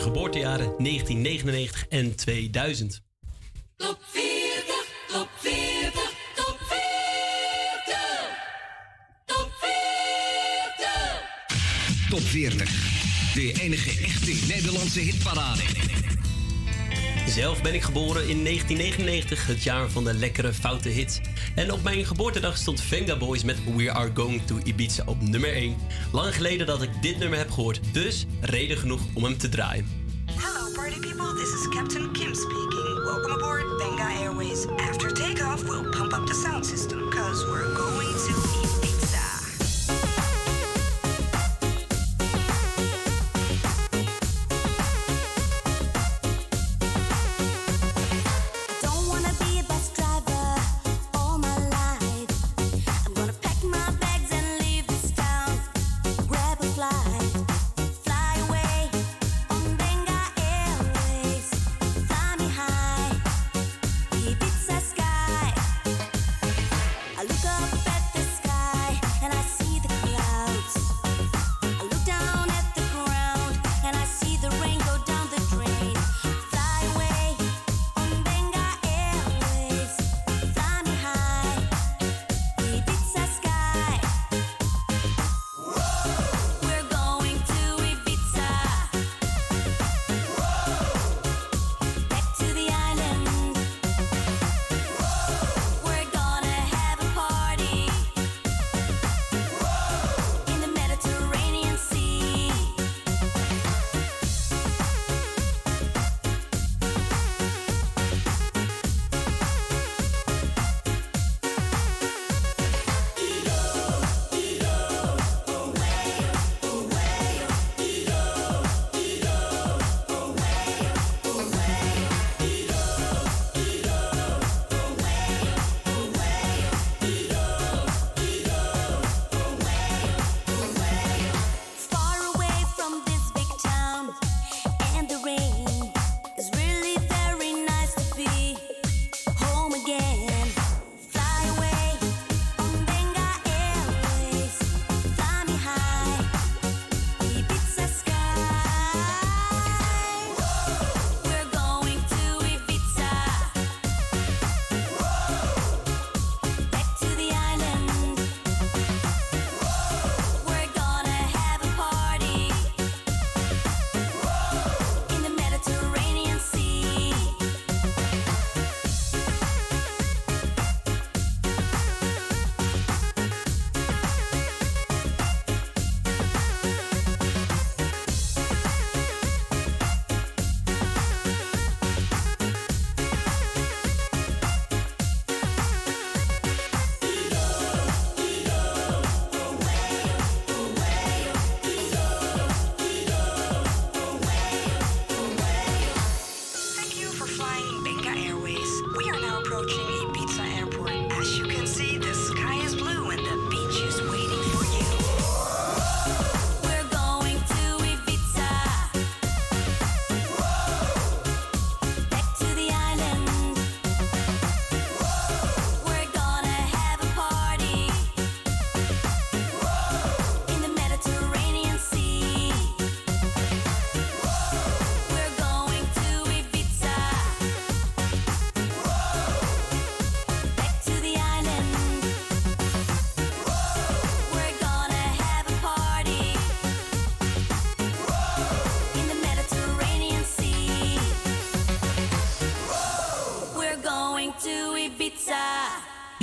Geboortejaren 1999 en 2000. Top 40, top 40, top 40. Top 40. Top 40. De enige echte Nederlandse hitparade. Zelf ben ik geboren in 1999, het jaar van de lekkere foute hits. En op mijn geboortedag stond Venga Boys met We Are Going to Ibiza op nummer 1. Lang geleden dat ik dit nummer heb gehoord, dus reden genoeg om hem te draaien. Hello, party people. This is Captain Kim speaking. Welcome aboard Benga Airways. After takeoff, we'll pump up the sound system because we're going to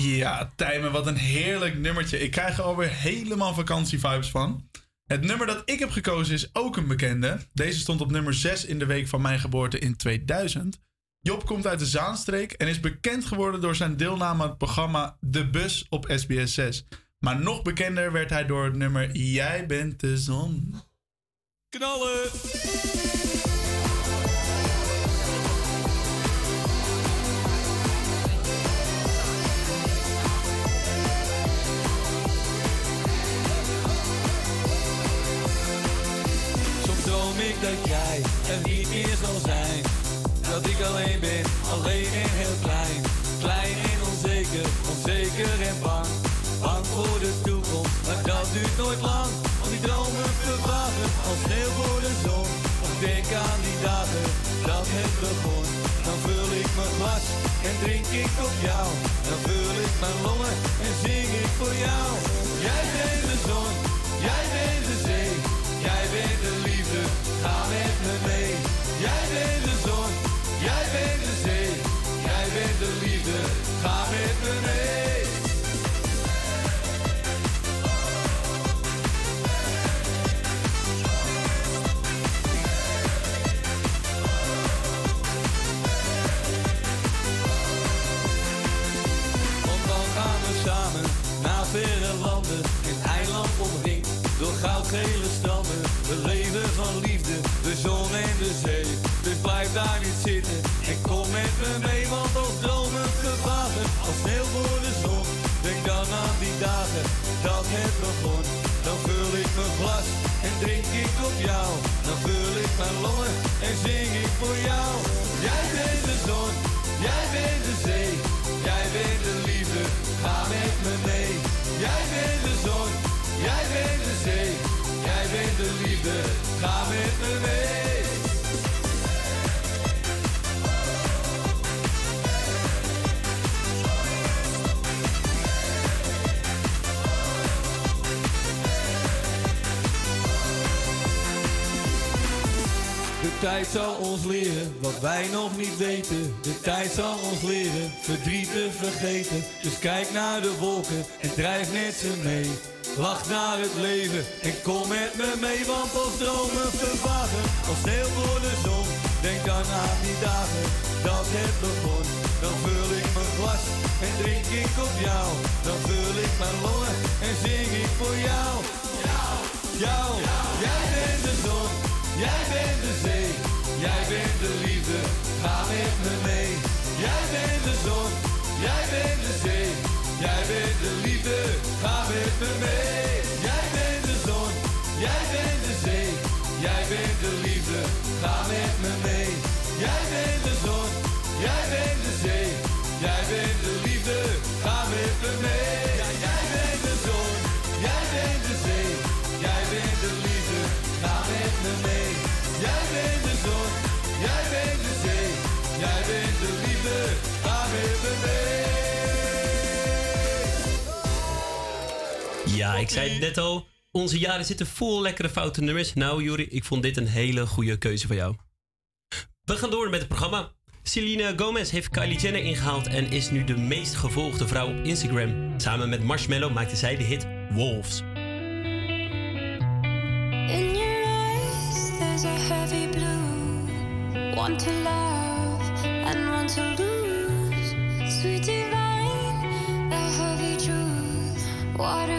Ja, Tijmen, wat een heerlijk nummertje. Ik krijg er alweer helemaal vakantievibes van. Het nummer dat ik heb gekozen is ook een bekende. Deze stond op nummer 6 in de week van mijn geboorte in 2000. Job komt uit de Zaanstreek en is bekend geworden door zijn deelname aan het programma De Bus op SBS 6. Maar nog bekender werd hij door het nummer Jij bent de zon. Knallen! droom ik dat jij er niet meer zal zijn. Dat ik alleen ben, alleen en heel klein. Klein en onzeker, onzeker en bang. Bang voor de toekomst, maar dat duurt nooit lang. Om die dromen wagen, als sneeuw voor de zon. Of denk aan die dagen dat het begon. Dan vul ik mijn glas en drink ik op jou. Dan vul ik mijn longen en zing ik voor jou. Me mee. Want als dromen vervagen, als sneeuw voor de zon. Denk dan aan die dagen dat het begon. Dan vul ik mijn glas en drink ik op jou. Dan vul ik mijn longen en zing ik voor jou. Jij bent de zon, jij bent de zee. Jij bent de liefde, ga met me mee. Tijd zal ons leren wat wij nog niet weten. De tijd zal ons leren verdriet te vergeten. Dus kijk naar de wolken en drijf met ze mee. Lach naar het leven en kom met me mee. Want als dromen vervagen, als sneeuw voor de zon. Denk dan aan die dagen dat het begon. Dan vul ik mijn glas en drink ik op jou. Dan vul ik mijn longen en zing ik voor jou. Jou, jou, jij bent de zon. Jij bent de zee, jij bent de liefde, ga met me mee. Jij bent de zon, jij bent de zee, jij bent de liefde, ga met me mee. Jij bent de zon, jij bent de zee, jij bent de liefde, ga met me mee. Ik zei het net al. Onze jaren zitten vol lekkere foute nummers. Nou, Juri, ik vond dit een hele goede keuze van jou. We gaan door met het programma. Selena Gomez heeft Kylie Jenner ingehaald en is nu de meest gevolgde vrouw op Instagram. Samen met Marshmello maakte zij de hit Wolves. In your eyes, there's a heavy blue. One to love and one to lose. Sweet divine, the heavy truth. Water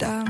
Gisteren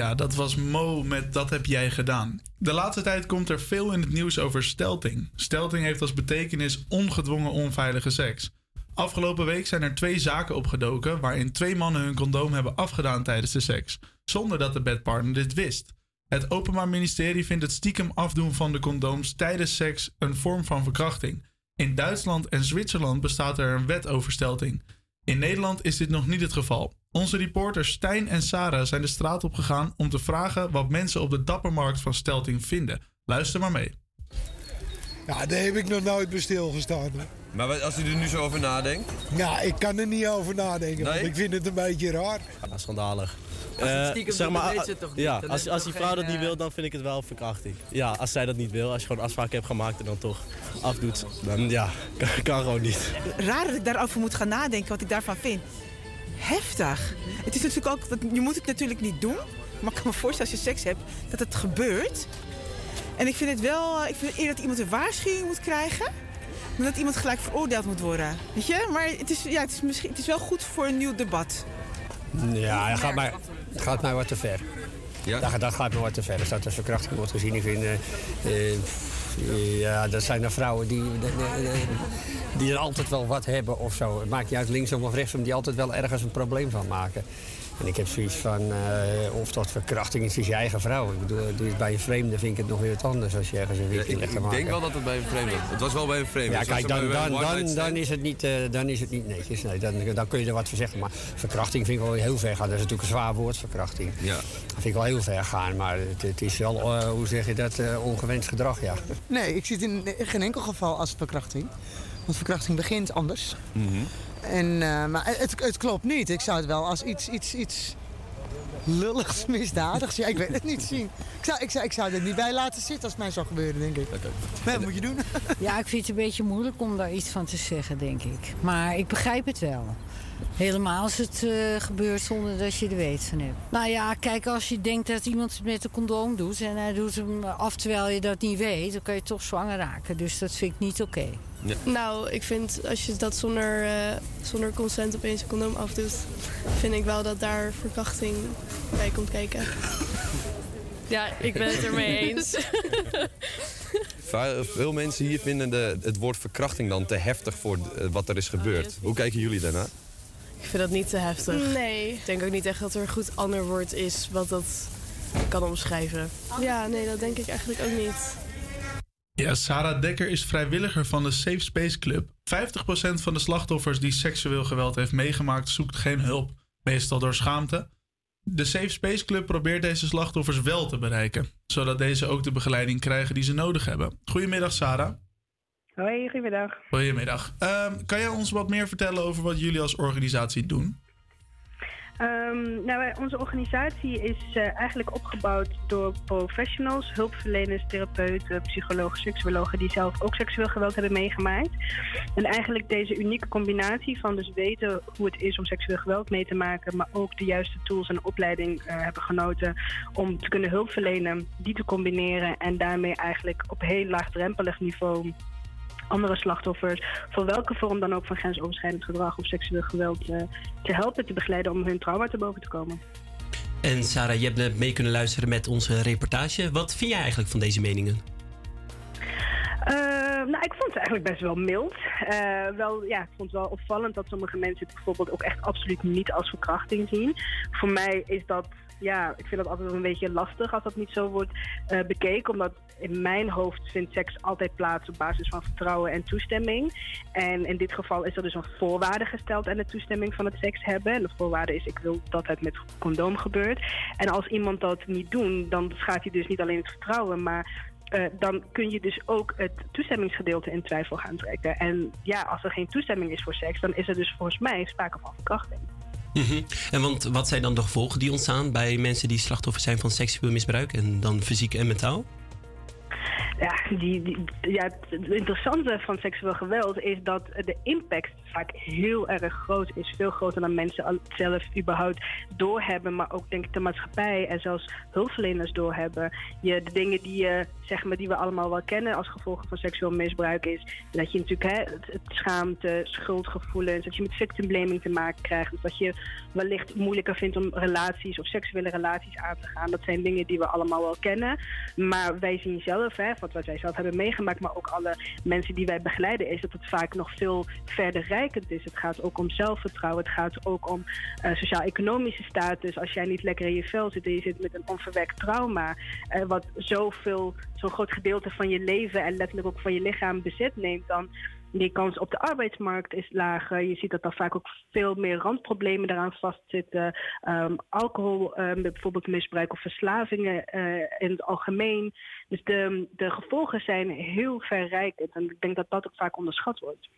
Ja, dat was Mo met Dat heb jij gedaan. De laatste tijd komt er veel in het nieuws over stelting. Stelting heeft als betekenis ongedwongen onveilige seks. Afgelopen week zijn er twee zaken opgedoken waarin twee mannen hun condoom hebben afgedaan tijdens de seks, zonder dat de bedpartner dit wist. Het Openbaar Ministerie vindt het stiekem afdoen van de condooms tijdens seks een vorm van verkrachting. In Duitsland en Zwitserland bestaat er een wet over stelting. In Nederland is dit nog niet het geval. Onze reporters Stijn en Sarah zijn de straat op gegaan om te vragen wat mensen op de dappermarkt van stelting vinden. Luister maar mee. Ja, daar heb ik nog nooit bij stilgestaan. hoor. Maar als u er nu zo over nadenkt? Ja, ik kan er niet over nadenken, want ik vind het een beetje raar. Ja, schandalig. Als Eh, stiekem zeg maar, weet ze toch ja, niet? Als, als die vrouw geen, dat niet eh, wil, dan vind ik het wel verkrachting. Ja, als zij dat niet wil, als je gewoon afspraken hebt gemaakt en dan toch afdoet, dan ja, kan, kan gewoon niet. raar dat ik daarover moet gaan nadenken wat ik daarvan vind. Heftig. Het is natuurlijk ook, dat, je moet het natuurlijk niet doen. Maar ik kan me voorstellen als je seks hebt, dat het gebeurt. En ik vind het wel, ik vind eerder dat iemand een waarschuwing moet krijgen. Dan dat iemand gelijk veroordeeld moet worden. Weet je? Maar het is, ja, het is, misschien, het is wel goed voor een nieuw debat. Ja, dat gaat mij, het gaat mij wat te ver. Ja? Dat, dat gaat me wat te ver. Als dat als verkrachting wordt gezien. Ik vind, eh, eh, ja, dat zijn er vrouwen die, die, er altijd wel wat hebben of zo. Het maakt niet uit linksom of rechtsom, die altijd wel ergens een probleem van maken. En ik heb zoiets van, eh, of dat verkrachting is, is je eigen vrouw. Ik bedoel, doe je het bij een vreemde, vind ik het nog weer wat anders als je ergens een Ja, wikje ik, legt ik maken. denk wel dat het bij een vreemde Het was wel bij een vreemde. Ja, kijk, dan, dan, dan, dan, is het niet, eh, dan is het niet netjes. Nee, dan, dan kun je er wat voor zeggen. Maar verkrachting vind ik wel heel ver gaan. Dat is natuurlijk een zwaar woord, verkrachting. Ja. Dat vind ik wel heel ver gaan. Maar het, het is wel, eh, hoe zeg je dat, eh, ongewenst gedrag, ja. Nee, ik zie het in geen enkel geval als verkrachting. Want verkrachting begint anders. En, eh, maar het, het klopt niet. Ik zou het wel als iets, iets, iets lulligs, misdadigs. Ja, ik weet het niet zien. Ik zou, ik, zou, ik zou er niet bij laten zitten als het mij zou gebeuren, denk ik. Maar dat moet je doen. Ja, ik vind het een beetje moeilijk om daar iets van te zeggen, denk ik. Maar ik begrijp het wel. Helemaal als het eh, gebeurt zonder dat je er weet van hebt. Nou ja, kijk, als je denkt dat iemand het met een condoom doet... en hij doet hem af terwijl je dat niet weet... dan kan je toch zwanger raken. Dus dat vind ik niet oké. Nou, ik vind als je dat zonder, eh, zonder consent opeens een condoom afdoet, vind ik wel dat daar verkrachting bij komt kijken. Ja, ik ben het ermee eens. Veel mensen hier vinden de, het woord verkrachting dan te heftig voor eh, wat er is gebeurd. Hoe kijken jullie daarnaar? Ik vind dat niet te heftig. Nee. Ik denk ook niet echt dat er een goed ander woord is wat dat kan omschrijven. Ja, nee, dat denk ik eigenlijk ook niet. Ja, Sarah Dekker is vrijwilliger van de Safe Space Club. 50% van de slachtoffers die seksueel geweld heeft meegemaakt zoekt geen hulp, meestal door schaamte. De Safe Space Club probeert deze slachtoffers wel te bereiken, zodat deze ook de begeleiding krijgen die ze nodig hebben. Goedemiddag Sarah. Hoi, goedemiddag. Goedemiddag. Ehm, kan jij ons wat meer vertellen over wat jullie als organisatie doen? Ehm, nou, wij- onze organisatie is eh, eigenlijk opgebouwd door professionals, hulpverleners, therapeuten, psychologen, seksuologen die zelf ook seksueel geweld hebben meegemaakt. En eigenlijk deze unieke combinatie van dus weten hoe het is om seksueel geweld mee te maken, maar ook de juiste tools en opleiding eh, hebben genoten om te kunnen hulp verlenen, die te combineren en daarmee eigenlijk op heel laagdrempelig niveau andere slachtoffers, voor welke vorm dan ook van grensoverschrijdend gedrag of seksueel geweld, eh, te helpen, te begeleiden om hun trauma te boven te komen. En Sarah, je hebt net mee kunnen luisteren met onze reportage. Wat vind jij eigenlijk van deze meningen? Eh, nou, ik vond het eigenlijk best wel mild. Eh, wel, ja, ik vond het wel opvallend dat sommige mensen het bijvoorbeeld ook echt absoluut niet als verkrachting zien. Voor mij is dat, ja, ik vind dat altijd een beetje lastig als dat niet zo wordt eh, bekeken. Omdat in mijn hoofd vindt seks altijd plaats op basis van vertrouwen en toestemming. En in dit geval is er dus een voorwaarde gesteld aan de toestemming van het seks hebben. En de voorwaarde is, ik wil dat het met condoom gebeurt. En als iemand dat niet doet, dan schaadt hij dus niet alleen het vertrouwen, maar eh, dan kun je dus ook het toestemmingsgedeelte in twijfel gaan trekken. En ja, als er geen toestemming is voor seks, dan is er dus volgens mij sprake van verkrachting. Mhm. En want wat zijn dan de gevolgen die ontstaan bij mensen die slachtoffer zijn van seksueel misbruik en dan fysiek en mentaal? Ja, die, ja, het interessante van seksueel geweld is dat de impact vaak heel erg groot is. Veel groter dan mensen zelf überhaupt doorhebben. Maar ook denk ik de maatschappij en zelfs hulpverleners doorhebben. Je, de dingen die, je, zeg maar, die we allemaal wel kennen als gevolg van seksueel misbruik is... dat je natuurlijk hè, het, schaamte, schuldgevoelens... dat je met victim blaming te maken krijgt. Dat je wellicht moeilijker vindt om relaties of seksuele relaties aan te gaan. Dat zijn dingen die we allemaal wel kennen. Maar wij zien zelf, hè, wat wij zelf hebben meegemaakt... maar ook alle mensen die wij begeleiden... is dat het vaak nog veel verder rijkend is. Het gaat ook om zelfvertrouwen. Het gaat ook om eh, sociaal-economische status. Als jij niet lekker in je vel zit en je zit met een onverwerkt trauma... eh, wat zoveel, zo'n groot gedeelte van je leven... en letterlijk ook van je lichaam bezit neemt... dan die kans op de arbeidsmarkt is lager. Je ziet dat er vaak ook veel meer randproblemen eraan vastzitten. Ehm, alcohol, ehm, bijvoorbeeld misbruik of verslavingen eh, in het algemeen. Dus de, de gevolgen zijn heel verrijkend. En ik denk dat dat ook vaak onderschat wordt.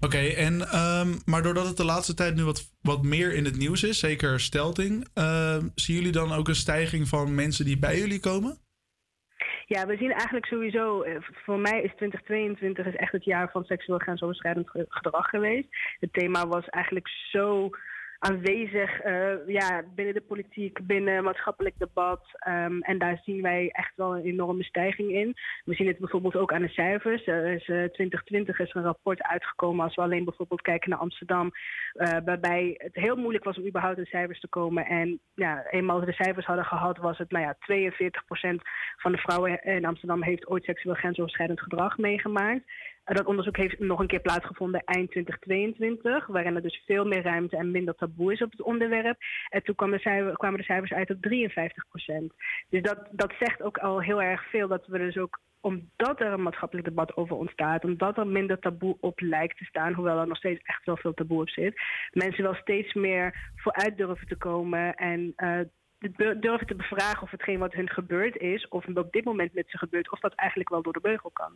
Oké, en ehm, maar doordat het de laatste tijd nu wat, wat meer in het nieuws is, zeker stelting, zien jullie dan ook een stijging van mensen die bij jullie komen? Ja, we zien eigenlijk sowieso, eh, voor mij is 2022 is echt het jaar van seksueel grensoverschrijdend ge- gedrag geweest. Het thema was eigenlijk zo aanwezig eh, ja, binnen de politiek, binnen maatschappelijk debat. Ehm, en daar zien wij echt wel een enorme stijging in. We zien het bijvoorbeeld ook aan de cijfers. Er is, eh, 2020 is er een rapport uitgekomen als we alleen bijvoorbeeld kijken naar Amsterdam. eh, waarbij het heel moeilijk was om überhaupt in cijfers te komen. En ja, eenmaal we de cijfers hadden gehad, was het nou ja, 42% van de vrouwen in Amsterdam heeft ooit seksueel grensoverschrijdend gedrag meegemaakt. Dat onderzoek heeft nog een keer plaatsgevonden eind 2022, waarin er dus veel meer ruimte en minder taboe is op het onderwerp. En toen kwamen de, cijfer- kwamen de cijfers uit op 53 Dus dat, dat zegt ook al heel erg veel dat we dus ook omdat er een maatschappelijk debat over ontstaat, omdat er minder taboe op lijkt te staan, hoewel er nog steeds echt wel veel taboe op zit, mensen wel steeds meer vooruit durven te komen en eh, durven te bevragen of hetgeen wat hun gebeurd is, of op dit moment met ze gebeurt, of dat eigenlijk wel door de beugel kan.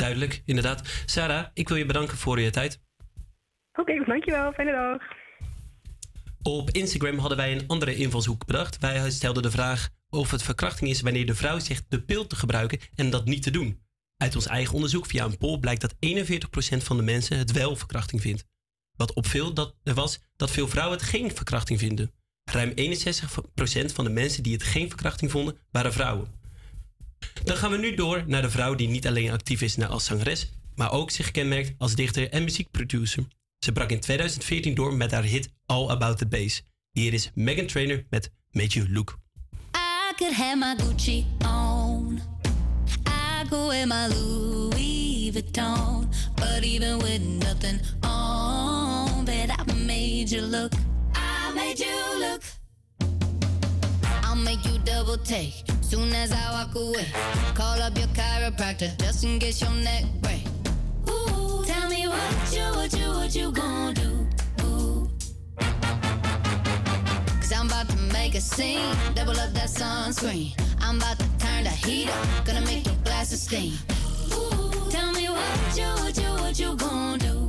Duidelijk, inderdaad. Sarah, ik wil je bedanken voor je tijd. Oké, dankjewel. Fijne dag. Op Instagram hadden wij een andere invalshoek bedacht. Wij stelden de vraag of het verkrachting is wanneer de vrouw zegt de pil te gebruiken en dat niet te doen. Uit ons eigen onderzoek via een poll blijkt dat 41% van de mensen het wel verkrachting vindt. Wat opviel dat, was dat veel vrouwen het geen verkrachting vinden. Ruim 61% van de mensen die het geen verkrachting vonden, waren vrouwen. Dan gaan we nu door naar de vrouw die niet alleen actief is als zangeres, maar ook zich kenmerkt als dichter en muziekproducer. Ze brak in 2014 door met haar hit All About the Bass. Hier is Megan Trainor met Look. I my Gucci on. I go wear my Louis Vuitton. But even with nothing on, I made you look. I made you look. I'll make you double take soon as I walk away. Call up your chiropractor just in case your neck break. Ooh, tell me what you, what you, what you gonna do? Ooh. Cause I'm about to make a scene. Double up that sunscreen. I'm about to turn the heat up. Gonna make your glasses steam. Ooh, tell me what you, what you, what you gonna do?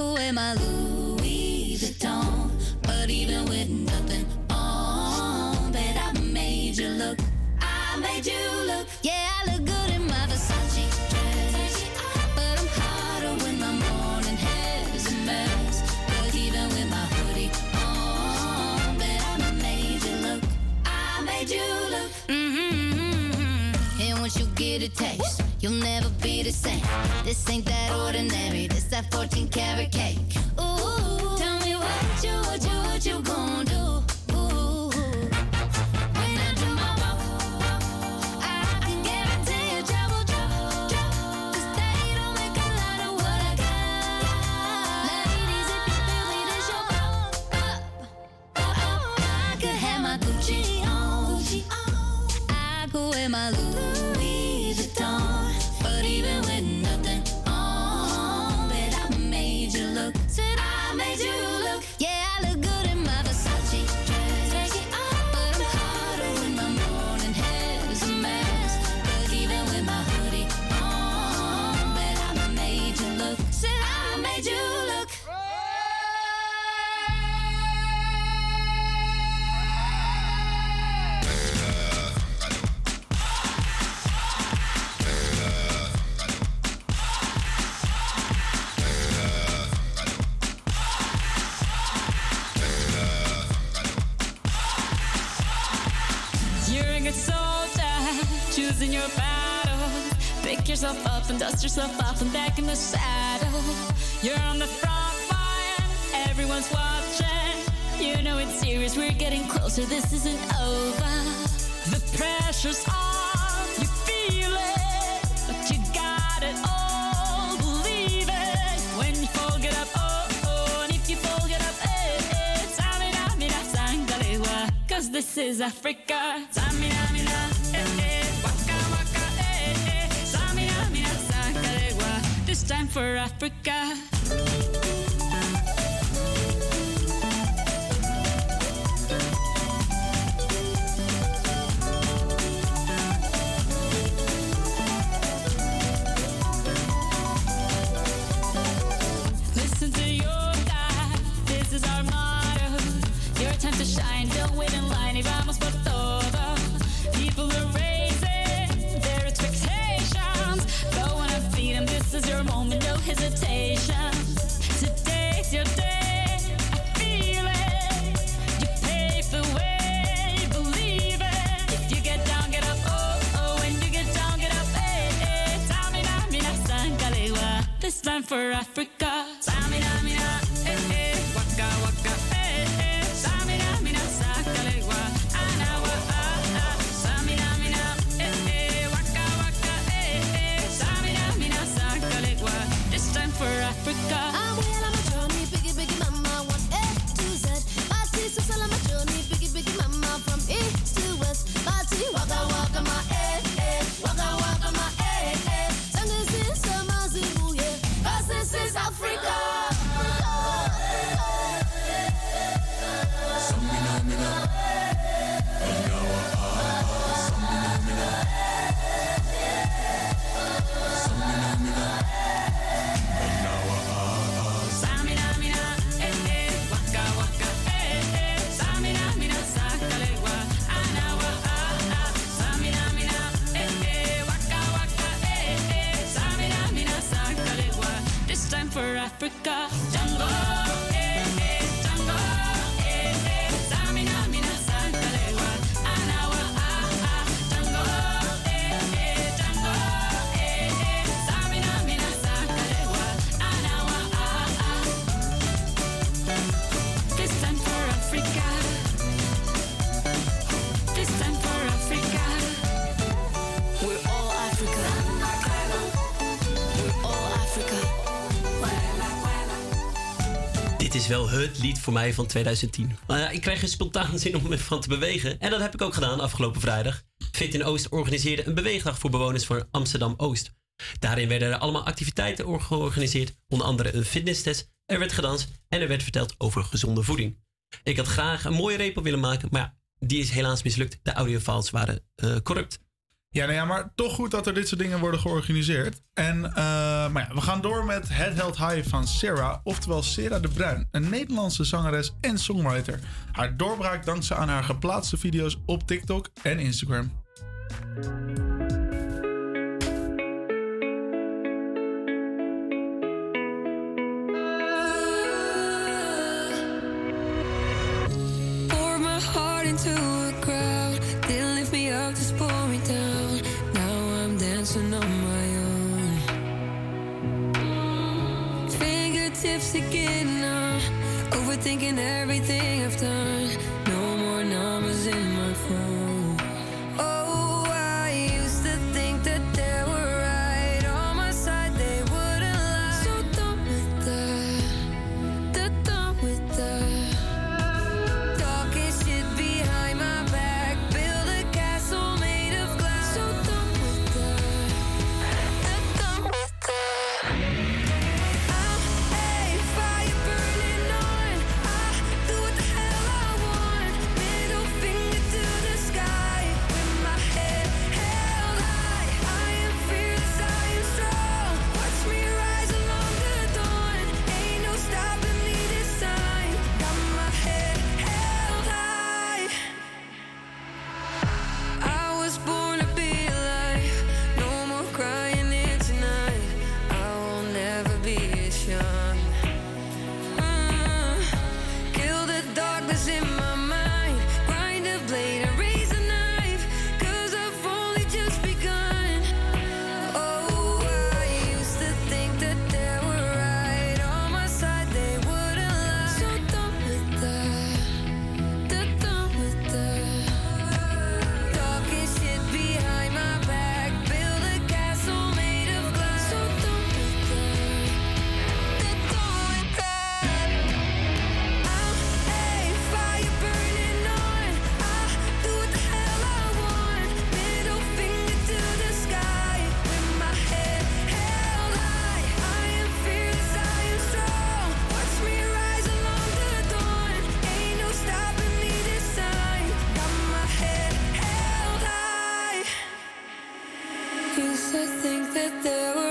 Go wear my Louis Vuitton. But even with nothing on, bet I made you look. I made you look. Yeah, I look good in my Versace dress. But I'm hotter when my morning hair is a mess. But even with my hoodie on, bet I made you look. I made you look. Mm-hmm. And once you get a taste, you'll never be the same. This ain't that ordinary. This that 14 karat cake. Ooh, tell me what you, what you, what you gonna Africa. This time for Africa. voor mij van 2010. Maar ik kreeg een spontaan zin om ervan te bewegen. En dat heb ik ook gedaan afgelopen vrijdag. Fit in Oost organiseerde een beweegdag voor bewoners van Amsterdam-Oost. Daarin werden er allemaal activiteiten georganiseerd, onder andere een fitnesstest, er werd gedanst en er werd verteld over gezonde voeding. Ik had graag een mooie repel willen maken, maar die is helaas mislukt. De audiofiles waren eh, corrupt. Ja, nou ja, maar toch goed dat er dit soort dingen worden georganiseerd. En eh, maar ja, we gaan door met Het Held High van Sarah, oftewel Sarah de Bruin, een Nederlandse zangeres en songwriter. Haar doorbraak dankzij aan haar geplaatste video's op TikTok en Instagram. My heart into everything kiss, I think that there were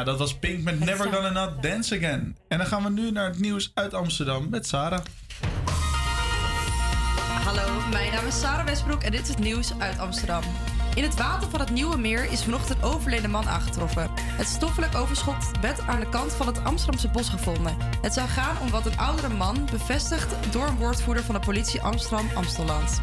Ja, dat was Pink met Never Gonna Not Dance Again. En dan gaan we nu naar het nieuws uit Amsterdam met Sarah. Hallo, mijn naam is Sarah Westbroek en dit is het nieuws uit Amsterdam. In het water van het Nieuwe Meer is vanochtend een overleden man aangetroffen. Het stoffelijk overschot werd aan de kant van het Amsterdamse bos gevonden. Het zou gaan om wat een oudere man bevestigd door een woordvoerder van de politie Amsterdam-Amstelland.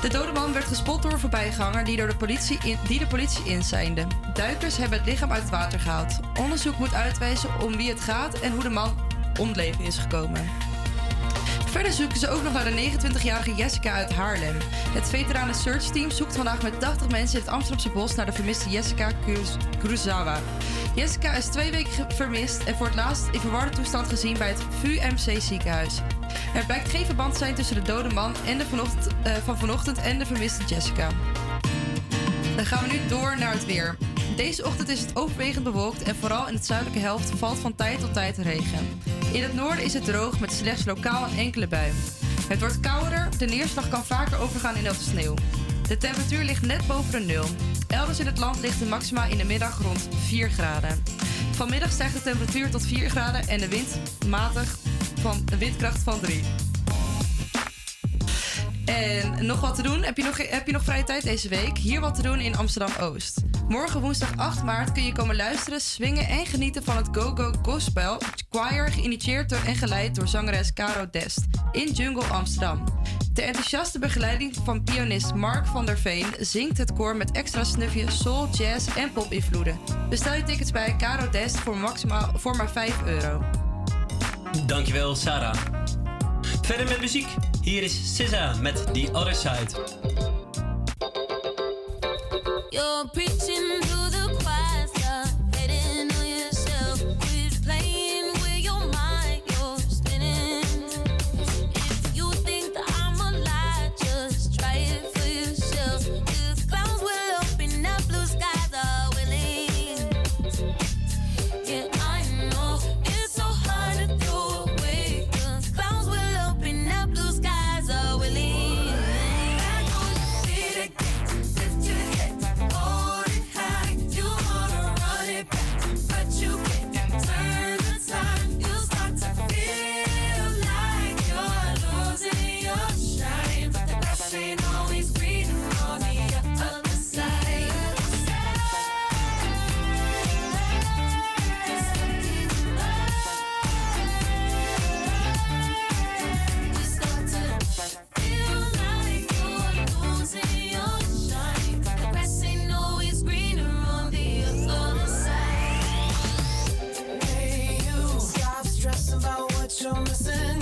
De dode man werd gespot door een voorbijganger die, door de politie in, die de politie inseinde. Duikers hebben het lichaam uit het water gehaald. Onderzoek moet uitwijzen om wie het gaat en hoe de man om het leven is gekomen. Verder zoeken ze ook nog naar de 29-jarige Jessica uit Haarlem. Het veteranen search team zoekt vandaag met 80 mensen in het Amsterdamse bos naar de vermiste Jessica Kurosawa. Jessica is twee weken vermist en voor het laatst in verwarde toestand gezien bij het VUMC ziekenhuis. Er blijkt geen verband te zijn tussen de dode man en de vanochtend, eh, van vanochtend en de vermiste Jessica. Dan gaan we nu door naar het weer. Deze ochtend is het overwegend bewolkt en vooral in de zuidelijke helft valt van tijd tot tijd regen. In het noorden is het droog met slechts lokaal een enkele bui. Het wordt kouder, de neerslag kan vaker overgaan in natte sneeuw. De temperatuur ligt net boven de nul. Elders in het land ligt de maxima in de middag rond 4 graden. Vanmiddag stijgt de temperatuur tot 4 graden en de wind matig van windkracht van 3. En nog wat te doen? Heb je nog, heb je nog vrije tijd deze week? Hier wat te doen in Amsterdam-Oost. Morgen woensdag 8 maart kun je komen luisteren, swingen en genieten van het Go Go Gospel Choir, geïnitieerd en geleid door zangeres Caro Dest in Jungle Amsterdam. Ter enthousiaste begeleiding van pianist Mark van der Veen zingt het koor met extra snufje soul, jazz en pop-invloeden. Bestel je tickets bij Caro Dest voor, maximaal, voor maar 5 euro. Dankjewel, Sarah. Verder met muziek. Hier is SZA met The Other Side. You're listen.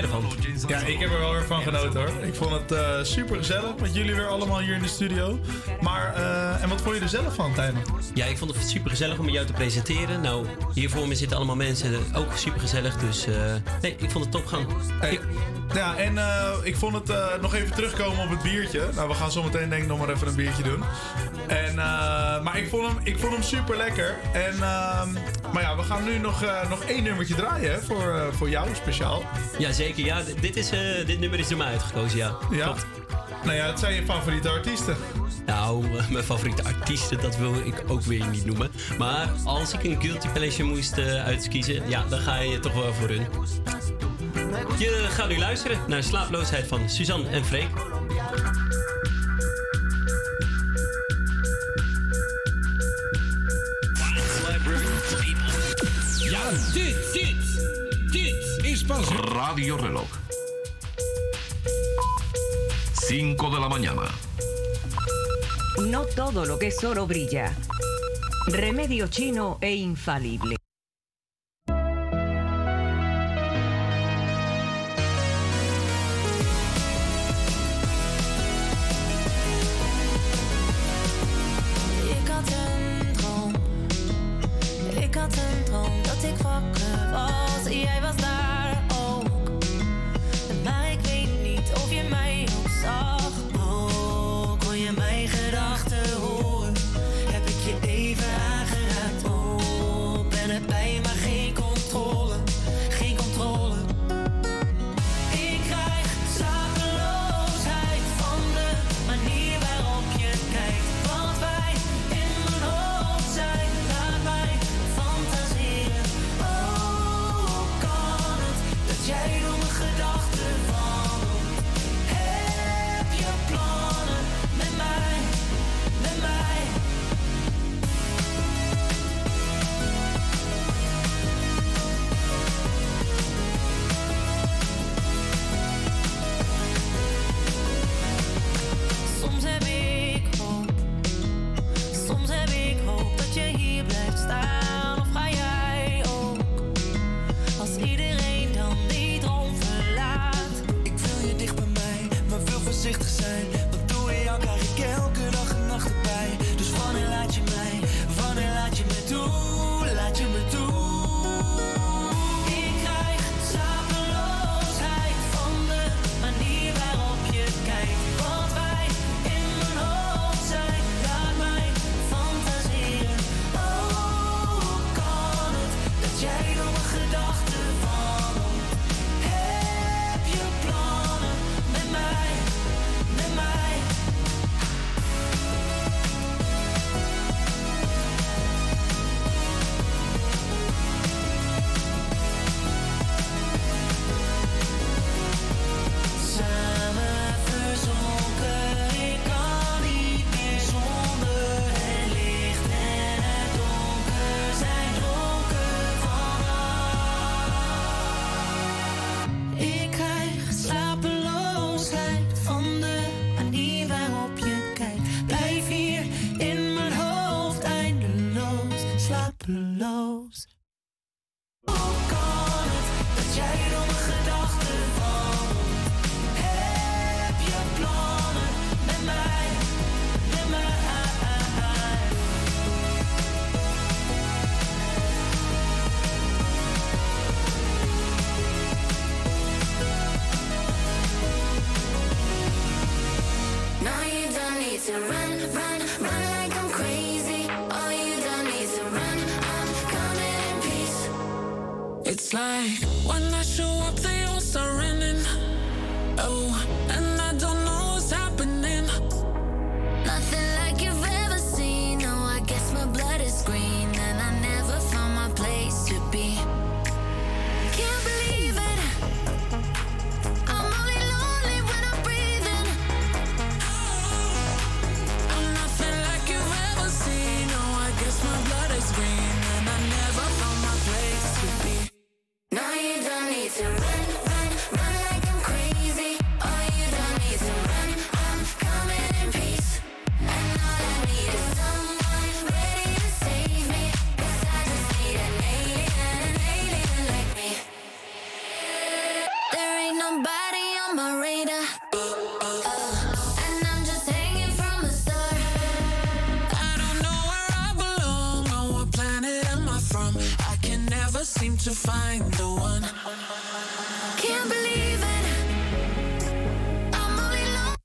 Jij ervan? Ja, ik heb er wel weer van genoten hoor. Ik vond het eh super gezellig met jullie weer allemaal hier in de studio. Maar, eh, en wat vond je er zelf van, Tijmen? Ja, ik vond het super gezellig om met jou te presenteren. Nou, hier voor me zitten allemaal mensen, ook super gezellig. Dus eh, nee, ik vond het top gaan. Hey, ja, en eh, ik vond het eh, nog even terugkomen op het biertje. Nou, we gaan zo meteen denk ik nog maar even een biertje doen. En, eh, maar ik vond hem, ik vond hem super lekker. En, ehm, maar ja, we gaan nu nog, eh, nog één nummertje draaien hè, voor, eh, voor jou speciaal. Ja, zeker. Ja, dit, is, eh, dit nummer is door mij uitgekozen, ja. Ja. Klopt. Nou ja, het zijn je favoriete artiesten. Nou, mijn favoriete artiesten, dat wil ik ook weer niet noemen. Maar als ik een guilty pleasure moest uitkiezen, ja, dan ga je toch wel voor hun. Je gaat nu luisteren naar Slaaploosheid van Suzanne en Freek. Radio Reloj. 5 de la mañana. No todo lo que es oro brilla. Remedio chino e infalible.